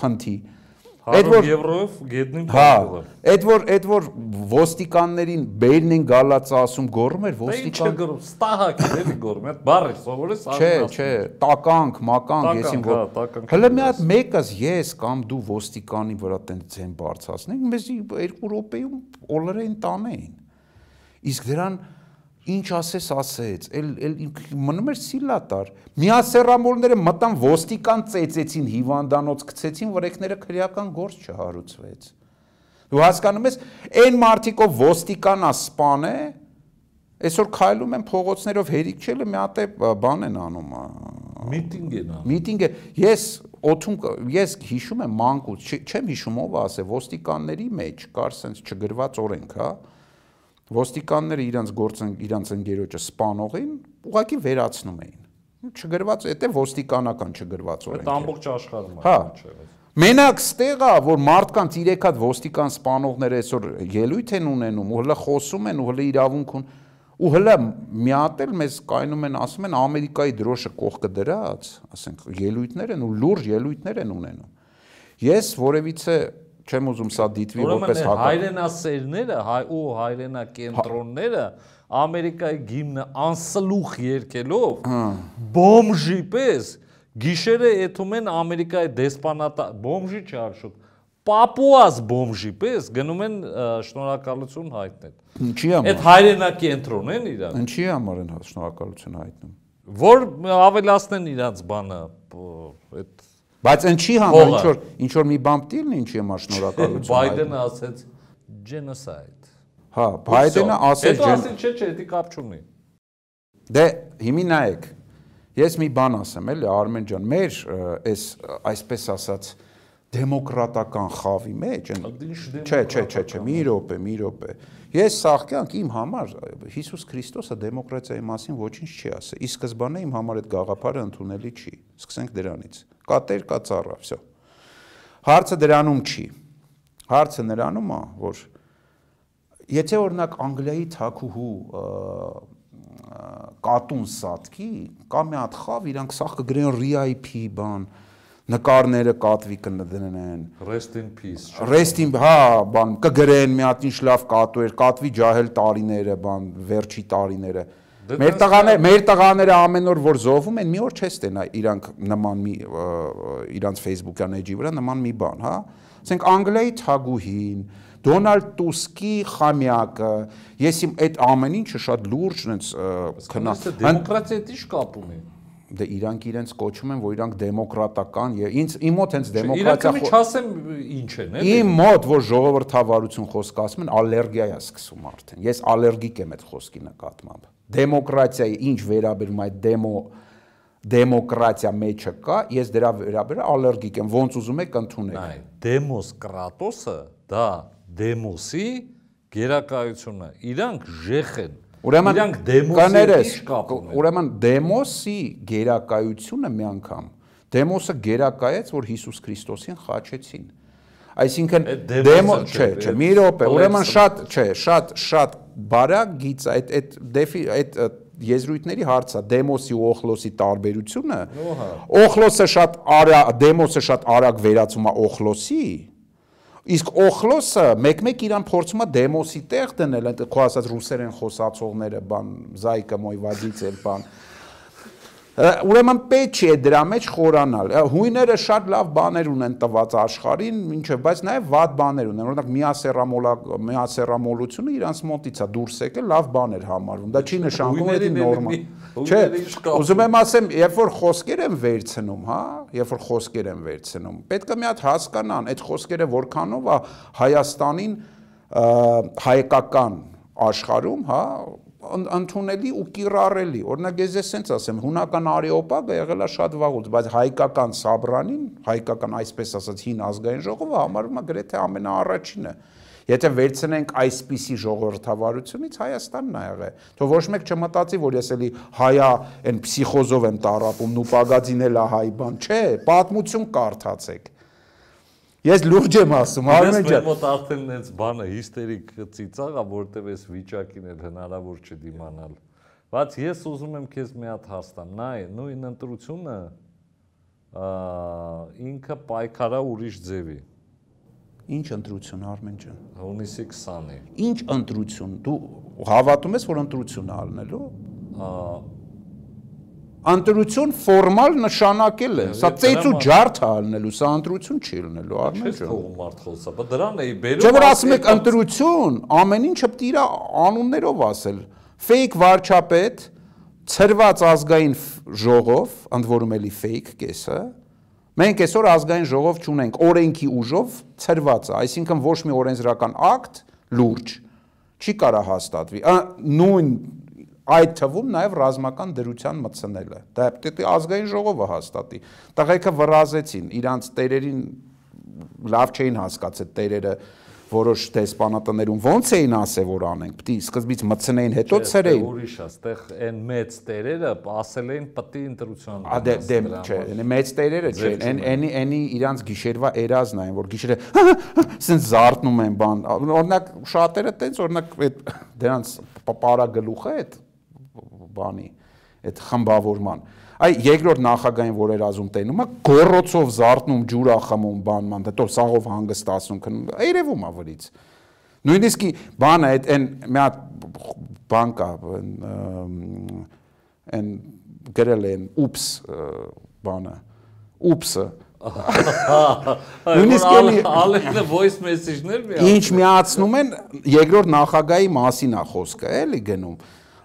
փնթի 100 եվրոյով գետնին փոխը։ Այդ որ այդ որ ոստիկաններին բերն են գալած ասում գոռում էր ոստիկան։ Ինչ գոռում, ստահակ էր էլի գոռում, այդ բառը սովորես ասում։ Չէ, չէ, տականք, մականք, եսին որ։ Հələ մի հատ մեկս ես կամ դու ոստիկանի վրա տենց ձեն բարձրացնենք, մեզ 2 րոպեում օլրեն տանեին։ Իսկ դրան ինչ ասես ասեց, էլ էլ մնում էր սիլատար։ Միասերամոլները մտան ոստիկան ծեծեցին, հիվանդանոց գցեցին, վրեքները քրեական գործ չհարուցվեց։ Դու հասկանում ես, այն մարտիկով ոստիկանա սպան է, այսօր քայլում են փողոցներով հերիք չելը մի հատ է բան են անում։ Միտինգ են անում։ Միտինգ է։ Ես օթում ես հիշում եմ մանկուց, չեմ հիշում ով ասե, ոստիկանների մեջ կար sense չգրված օրենք, հա ոստիկանները իրանց գործն իրանց ընկերոջը սպանողին ուղակի վերացնում էին չգրված էտե ոստիկանական չգրված օրենք այդ ամբողջ աշխարհում հա մենակ ստեղա որ մարդկանց 3 հատ ոստիկան սպանողները այսօր ելույթ են ունենում ու հլը խոսում են ու հլը իրավունք ունեն ու հլը մի հատ էլ մեզ կայնում են ասում են ամերիկայի դրոշը կողքը դրած ասենք ելույթներ են ու լուրջ ելույթներ են ունենում ես որևիցե չեմ ուզում սա դիտվի որպես հակա հայրենասերները հայ ու հայրենա կենտրոնները ամերիկայի գիմնը անսլուխ երկելով հա։ բոմժի պես գիշերը եթում են ամերիկայի դեսպանատա բոմժի չարշուտ պապուաս բոմժի պես գնում են շնորհակալություն հայտնել ինչի համար? Այդ հայրենա կենտրոն են իրար ինչի համար են շնորհակալություն հայտնում? Որ ավելացնեն իրանց բանը այդ Բայց ինչի համար ինչ որ ինչ որ մի բան պիտի լինի ինչի համար շնորհակալություն։ Բայդենը ասեց genocide։ Հա, Բայդենը ասեց Հետո ասել չէ, չէ, դա կապ չունի։ Դե հիմի նայեք։ Ես մի բան ասեմ, էլի Արմեն ջան, մեր այս այսպես ասած դեմոկրատական խավի մեջ են Չէ, չէ, չէ, չէ, մի րոպե, մի րոպե։ Ես սաղքյանք իմ համար Հիսուս Քրիստոսը դեմոկրատիայի մասին ոչինչ չի ասել։ Ի սկզբանե իմ համար այդ գաղափարը ընդունելի չի։ Սկսենք դրանից կա տեր, կա ծառա, վсё։ Հարցը դրանում չի։ Հարցը նրանում է, որ եթե օրինակ Անգլիայի թակուհու կատուն սատկի, կա մի հատ խավ, իրանք սա կգրեն RIP բան, նկարները կատվի կդնեն rest in peace rest in հա բան կգրեն մի հատ ինչ լավ կատու էր կատվի ջահել տարիները բան վերջի տարիները Դե մեր տղաները, մեր տղաները ամեն օր որ զոհվում են, մի օր չես տենա իրանք նման մի իրանց Facebook-յան էջի վրա նման մի բան, հա։ Ասենք Անգլիայի թագուհին, Դոնալդ Տուսկի խամյակը, ես իմ այդ ամեն ինչը շատ լուրջ նենց քնա։ Դեմոկրատիա դի ինչ կապ ունի դե իրանք իրենց կոչում են, որ իրանք դեմոկրատական եւ ինձ իմ մոտ հենց դեմոկրատիա Իրանք չասեմ ինչ են, էլի։ Իմ մոտ որ ժողովրդավարություն խոսք ասում են, ալերգիա է սկսում արդեն։ Ես ալերգիկ եմ այդ խոսքի նկատմամբ դեմոկրատիայի ինչ վերաբերում այդ դեմո դեմոկրատիա մեջը կա, ես դրա վերաբերյալ ալերգիկ եմ, ոնց ուզում եք ընդունեք։ Այ դեմոս կրատոսը դա դեմոսի գերակայությունը։ Իրանք ժեխ են։ Ուրեմն դեմոսի Ուրեմն դեմոսի գերակայությունը մի անգամ դեմոսը գերակայեց, որ Հիսուս Քրիստոսին խաչեցին։ Այսինքն դեմո չէ, չէ, մի րոպե, ուրեմն շատ, չէ, շատ շատ բարակ գիծ այդ այդ դեֆի այդ եզրույթների հարցը դեմոսի ու օխլոսի տարբերությունը օխլոսը շատ արա դեմոսը շատ արագ վերածում է օխլոսի Իսկ Օխլոսը մեկ-մեկ իրան փորձում է դեմոսի տեղ դնել, այդ քո ասած ռուսերեն խոսացողները, բան, զայկը մոյ վադիցել, բան Ուրեմն պետք չի դրա մեջ խորանալ։ Հույները շատ լավ բաներ ունեն տված աշխարհին, ինչը, բայց նաև վատ բաներ ունեն։ Օրինակ միասերամոլա միասերամոլությունը իրանց մոտից է դուրս եկել, լավ բաներ համարվում։ Դա չի նշանակում որ դա նորմալ։ Չէ, ուզում եմ ասեմ, երբ որ խոսքեր են վերցնում, հա, երբ որ խոսքեր են վերցնում, պետք է մի հատ հասկանան, այդ խոսքերը որքանով է Հայաստանին հայկական աշխարհում, հա, ընդունելի ու կիրառելի։ Օրինակ ես ես sense ասեմ, հունական արեոպագը եղել է շատ վաղուց, բայց հայկական Սաբրանին, հայկական այսպես ասած հին ազգային ժողովը համարվում է գրեթե ամենաառաջինը։ Եթե վերցնենք այսպիսի ժողովրդավարությունից Հայաստանն ա եղել, թող ոչ մեկ չմտածի, որ ես էլի հայա այն փսիխոզով եմ տարապում, նու պագածին էլ է հայ բան, չէ, պատմություն կարդացեք։ Ես լուրջ եմ ասում, Արմեն ջան։ Ես մոտ արդեն այնց բանը հիստերիկ ծիծաղ է, որտեվ այս վիճակին էլ հնարավոր չէ դիմանալ։ Բայց ես ուզում եմ քեզ մի հատ հաստամ։ Նայ, նույն ընտրությունը ինքը պայքարա ուրիշ ձևի։ Ինչ ընտրություն Արմեն ջան։ Հունիսի 20-ի։ Ինչ ընտրություն։ Դու հավատում ես, որ ընտրություն ալնելու ընտրություն ֆորմալ նշանակել է։ Սա ծեծ ու ջարդ է ալնելու, սա ընտրություն չի ելնելու, արմեն ջան։ Չէ՞ թողում մարդ խոսա, բայց դրան էի բերում։ Չէ՞ որ ասում եք ընտրություն, ամեն ինչը պետք է իր անուններով ասել։ Fake վարչապետ, ծրված ազգային ժողով, ընդ որում էլի fake կեսը։ Մենք այսօր ազգային ժողով չունենք, օրենքի ուժով ծրված է, այսինքն ոչ մի օրենսդրական ակտ լուրջ չի կարա հաստատվի։ Նույն այդ թվում նաև ռազմական դրության մտցնելը։ Դա պետք է ազգային ժողովը հաստատի։ Տղեկը վրազեցին, իրանց տերերին լավ չէին հասկացել տերերը որոշ դեսպանատներում ոնց էին ասել որ անենք պիտի սկզբից մցնեին հետո ցրեին ուրիշ է այդտեղ այն մեծ տերերը ասել էին պիտի ընտրության ա դե դե չէ մեծ տերերը չէ այն այնի այնի իրանց գիշերվա երազն այն որ գիշերը սենց զարթնում են բան օրինակ շատերը տենց օրինակ այդ դրանց պարագլուխը այդ բանի, այդ խմբավորման։ Այ երկրորդ նախագահային որ էր ազում տենում, է գորոցով զարթնում, ջուրա խմում, բանման, հետո սաղով հանգստացում, քնում, երևում ավրից։ Նույնիսկ բանը այդ այն մի հատ բան կա, այն գրել են ուպս բանը, ուպսը Նույնիսկ ալենը voice message-ներ մի Ինչ միացնում են երկրորդ նախագահի մասին է խոսքը, էլի գնում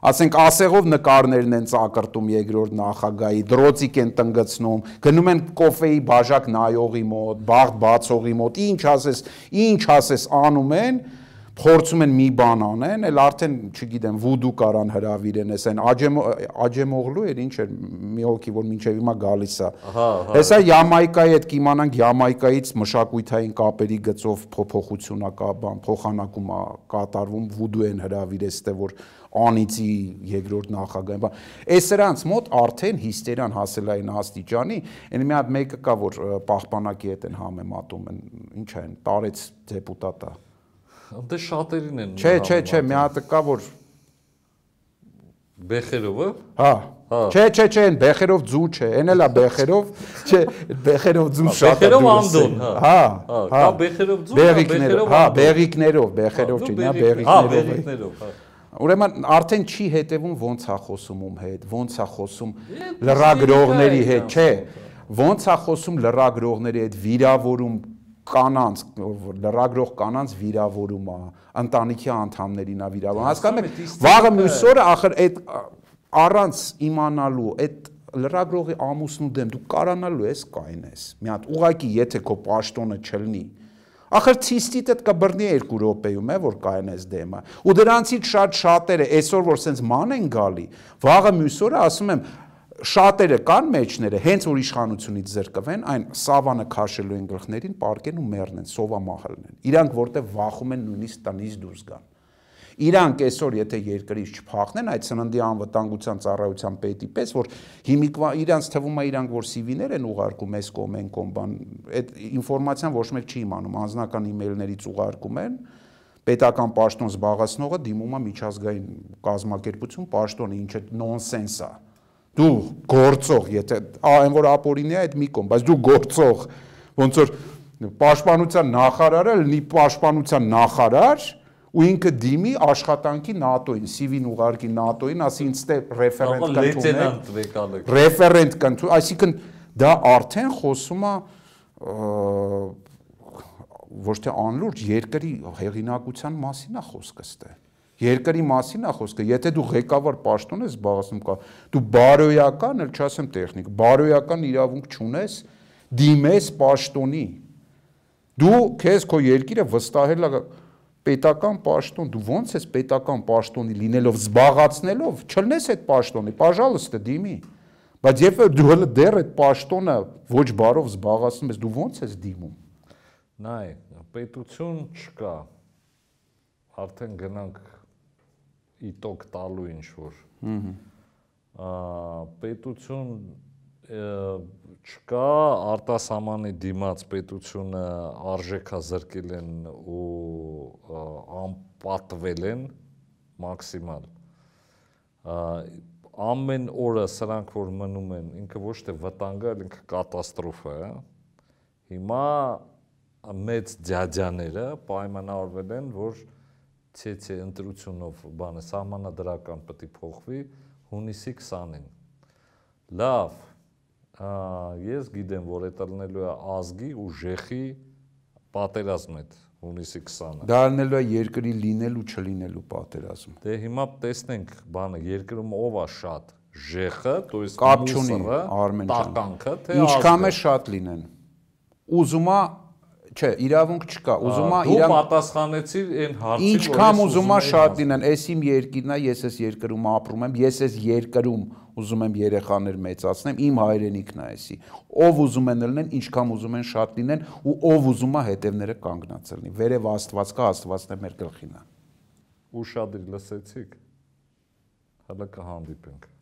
ասենք ասեղով նկարներն են ծակրտում երկրորդ նախագահի, դրոցիկ են տնգցնում, գնում են կոֆեի բաժակ նայողի մոտ, բաղ բացողի մոտ, ինչ ասես, ինչ ասես անում են, փորձում են մի բան անեն, էլ արդեն, չգիտեմ, վուդու կարան հրավիրեն, էս այն աջեմողլու էր, ինչ էր, մի հոգի, որ մինչև հիմա գալիս է։ Հեսա Յամայկայի հետ կիմանանք Յամայկայից մշակույթային կապերի գծով փոփոխություն ա կա, բան, փոխանակում ա կատարվում, վուդու են հրավիրես, թե որ անիծի երկրորդ նախագահին, բան։ Այս սրանց մոտ արդեն հիստերիան հասել այն աստիճանի, այն մի հատ մեկը կա, որ պահպանակի հետ են համեմատում ինչ են, տարեց դեպուտատա։ Դե շատերին են։ Չէ, չէ, չէ, մի հատը կա, որ Բեխերովը։ Հա։ Հա։ Չէ, չէ, չէ, այն բեխերով ձու չէ, այն էլա բեխերով, չէ, բեխերով ձու շատ է։ Բեխերով անդոն, հա։ Հա, հա։ Կա բեխերով ձու, բեխերով հա, բեղիկներով, բեխերով չի, նա բեղիկներով։ Հա, բեղիկներով, հա։ Ուրեմն արդեն չի հետևում ոնց է խոսում ում հետ, ոնց է խոսում լրագրողների հետ, չէ։ Ոնց է խոսում լրագրողների հետ, վիրավորում կանանց, լրագրող կանանց վիրավորում է, ընտանիքի անդամներին է վիրավորում։ Հասկանում եք, վաղը մյուս օրը ախր այդ առանց իմանալու այդ լրագրողի ամուսնու դեմ դու կարանալու ես կայնես։ Մի հատ ուղակի եթե քո պաշտոնը չլնի, Ախր ցիստիտդ կբռնի 2 րոպեում է որ կայանես դեմը։ Ու դրանցից շատ շատերը այսօր որ սենց ման են գալի, վաղը մյուս օրը ասում եմ շատերը կան մեջները, հենց որ իշխանությունից զրկվեն, այն սավանը քաշելու են գլխներին, պարկեն ու մեռնեն, սովամահալն են։ Իրանք որտեղ վախում են նույնիսկ տնից դուրս գան։ Իրանք այսօր եթե երկրից չփախնեն այդ սննդի անվտանգության ծառայության պետի պես, որ հիմիկվա իրանք թվում է իրանք որ CV-ներ են ուղարկում այս կողմ են կողմ բան, այդ ինֆորմացիան ոչ մեկ չի իմանում, անձնական email-ներից ուղարկում են պետական պաշտոն զբաղացնողը դիմում է միջազգային կազմակերպություն պաշտոնը, ինչը նոնսենս է։ Դու գործող, եթե այն որ ապորինի է այդ մի կողմ, բայց դու գործող ոնց որ Պաշտպանության նախարարը լինի պաշտպանության նախարար ու ինքը դիմի աշխատանքի ՆԱՏՕ-ին, CV-ն ուղարկի ՆԱՏՕ-ին, ասի ինձ դե ռեֆերենտ կընդունեք։ Ռեֆերենտ կընդուն, այսինքն դա արդեն խոսում է ոչ թե անլուրջ երկրի հեղինակության մասին է խոսքը ստե։ Երկրի մասին է խոսքը։ Եթե դու ղեկավար պաշտոն ես զբաղեցնում կա, դու բարոյական, ել չասեմ տեխնիկ, բարոյական իրավունք չունես դիմես պաշտոնի։ Դու քեզ քո երկիրը վստահել է պետական պաշտոն, դու ո՞նց ես պետական պաշտոնի լինելով զբաղացնելով, չլնես այդ պաշտոնի, пожалуйста, դիմի։ Բայց երբ որ դու հələ դեռ այդ պաշտոնը ոչ բարով զբաղացնում ես, դու ո՞նց ես դիմում։ Նայ, պետություն չկա։ Արդեն գնանք իտոկ տալու ինչ որ։ Ահա պետություն չկա արտասահմանի դիմաց պետությունը արժեքա զրկել են ու անպատվել են մաքսիմալ ամեն օրը սրանք որ մնում են ինքը ոչ թե վտանգ է ինքը կատաստրոֆա է հիմա մեծ ջաջաները պայմանավորվել են որ ցեցե ընտրությունով բանը սահմանադրական պետք է փոխվի հունիսի 20-ին լավ ես գիտեմ, որ դա լինելու է ազգի ու ժեխի պատերազմ այդ հունիսի 20-ը։ Դա լինելու է երկրի լինելու չլինելու պատերազմ։ Դե հիմա տեսնենք բանը երկրում ով է շատ ժեխը, то есть կապ չունի Արմեն ջան։ Տականքը թե ինչքան է շատ լինեն։ Ուզումա Չէ, իրավունք չկա։ Ուզումա իրավ Դու պատասխանեցիր այն հարցին, որ Ինչքան ուզումա շատ լինեն, էս իմ երկիրն է, ես էս երկրում ապրում եմ, ես էս երկրում ուզում եմ երեխաներ մեծացնեմ, իմ հայրենիքն է էսի։ Ով ուզում են լինեն, ինչքան ուզում են շատ լինեն ու ով ուզում է հետևները կանգնած լինի։ Վերև Աստված կա, Աստվածն է մեր գլխին։ Ու շատ լսեցիք։ Հələ կհանդիպենք։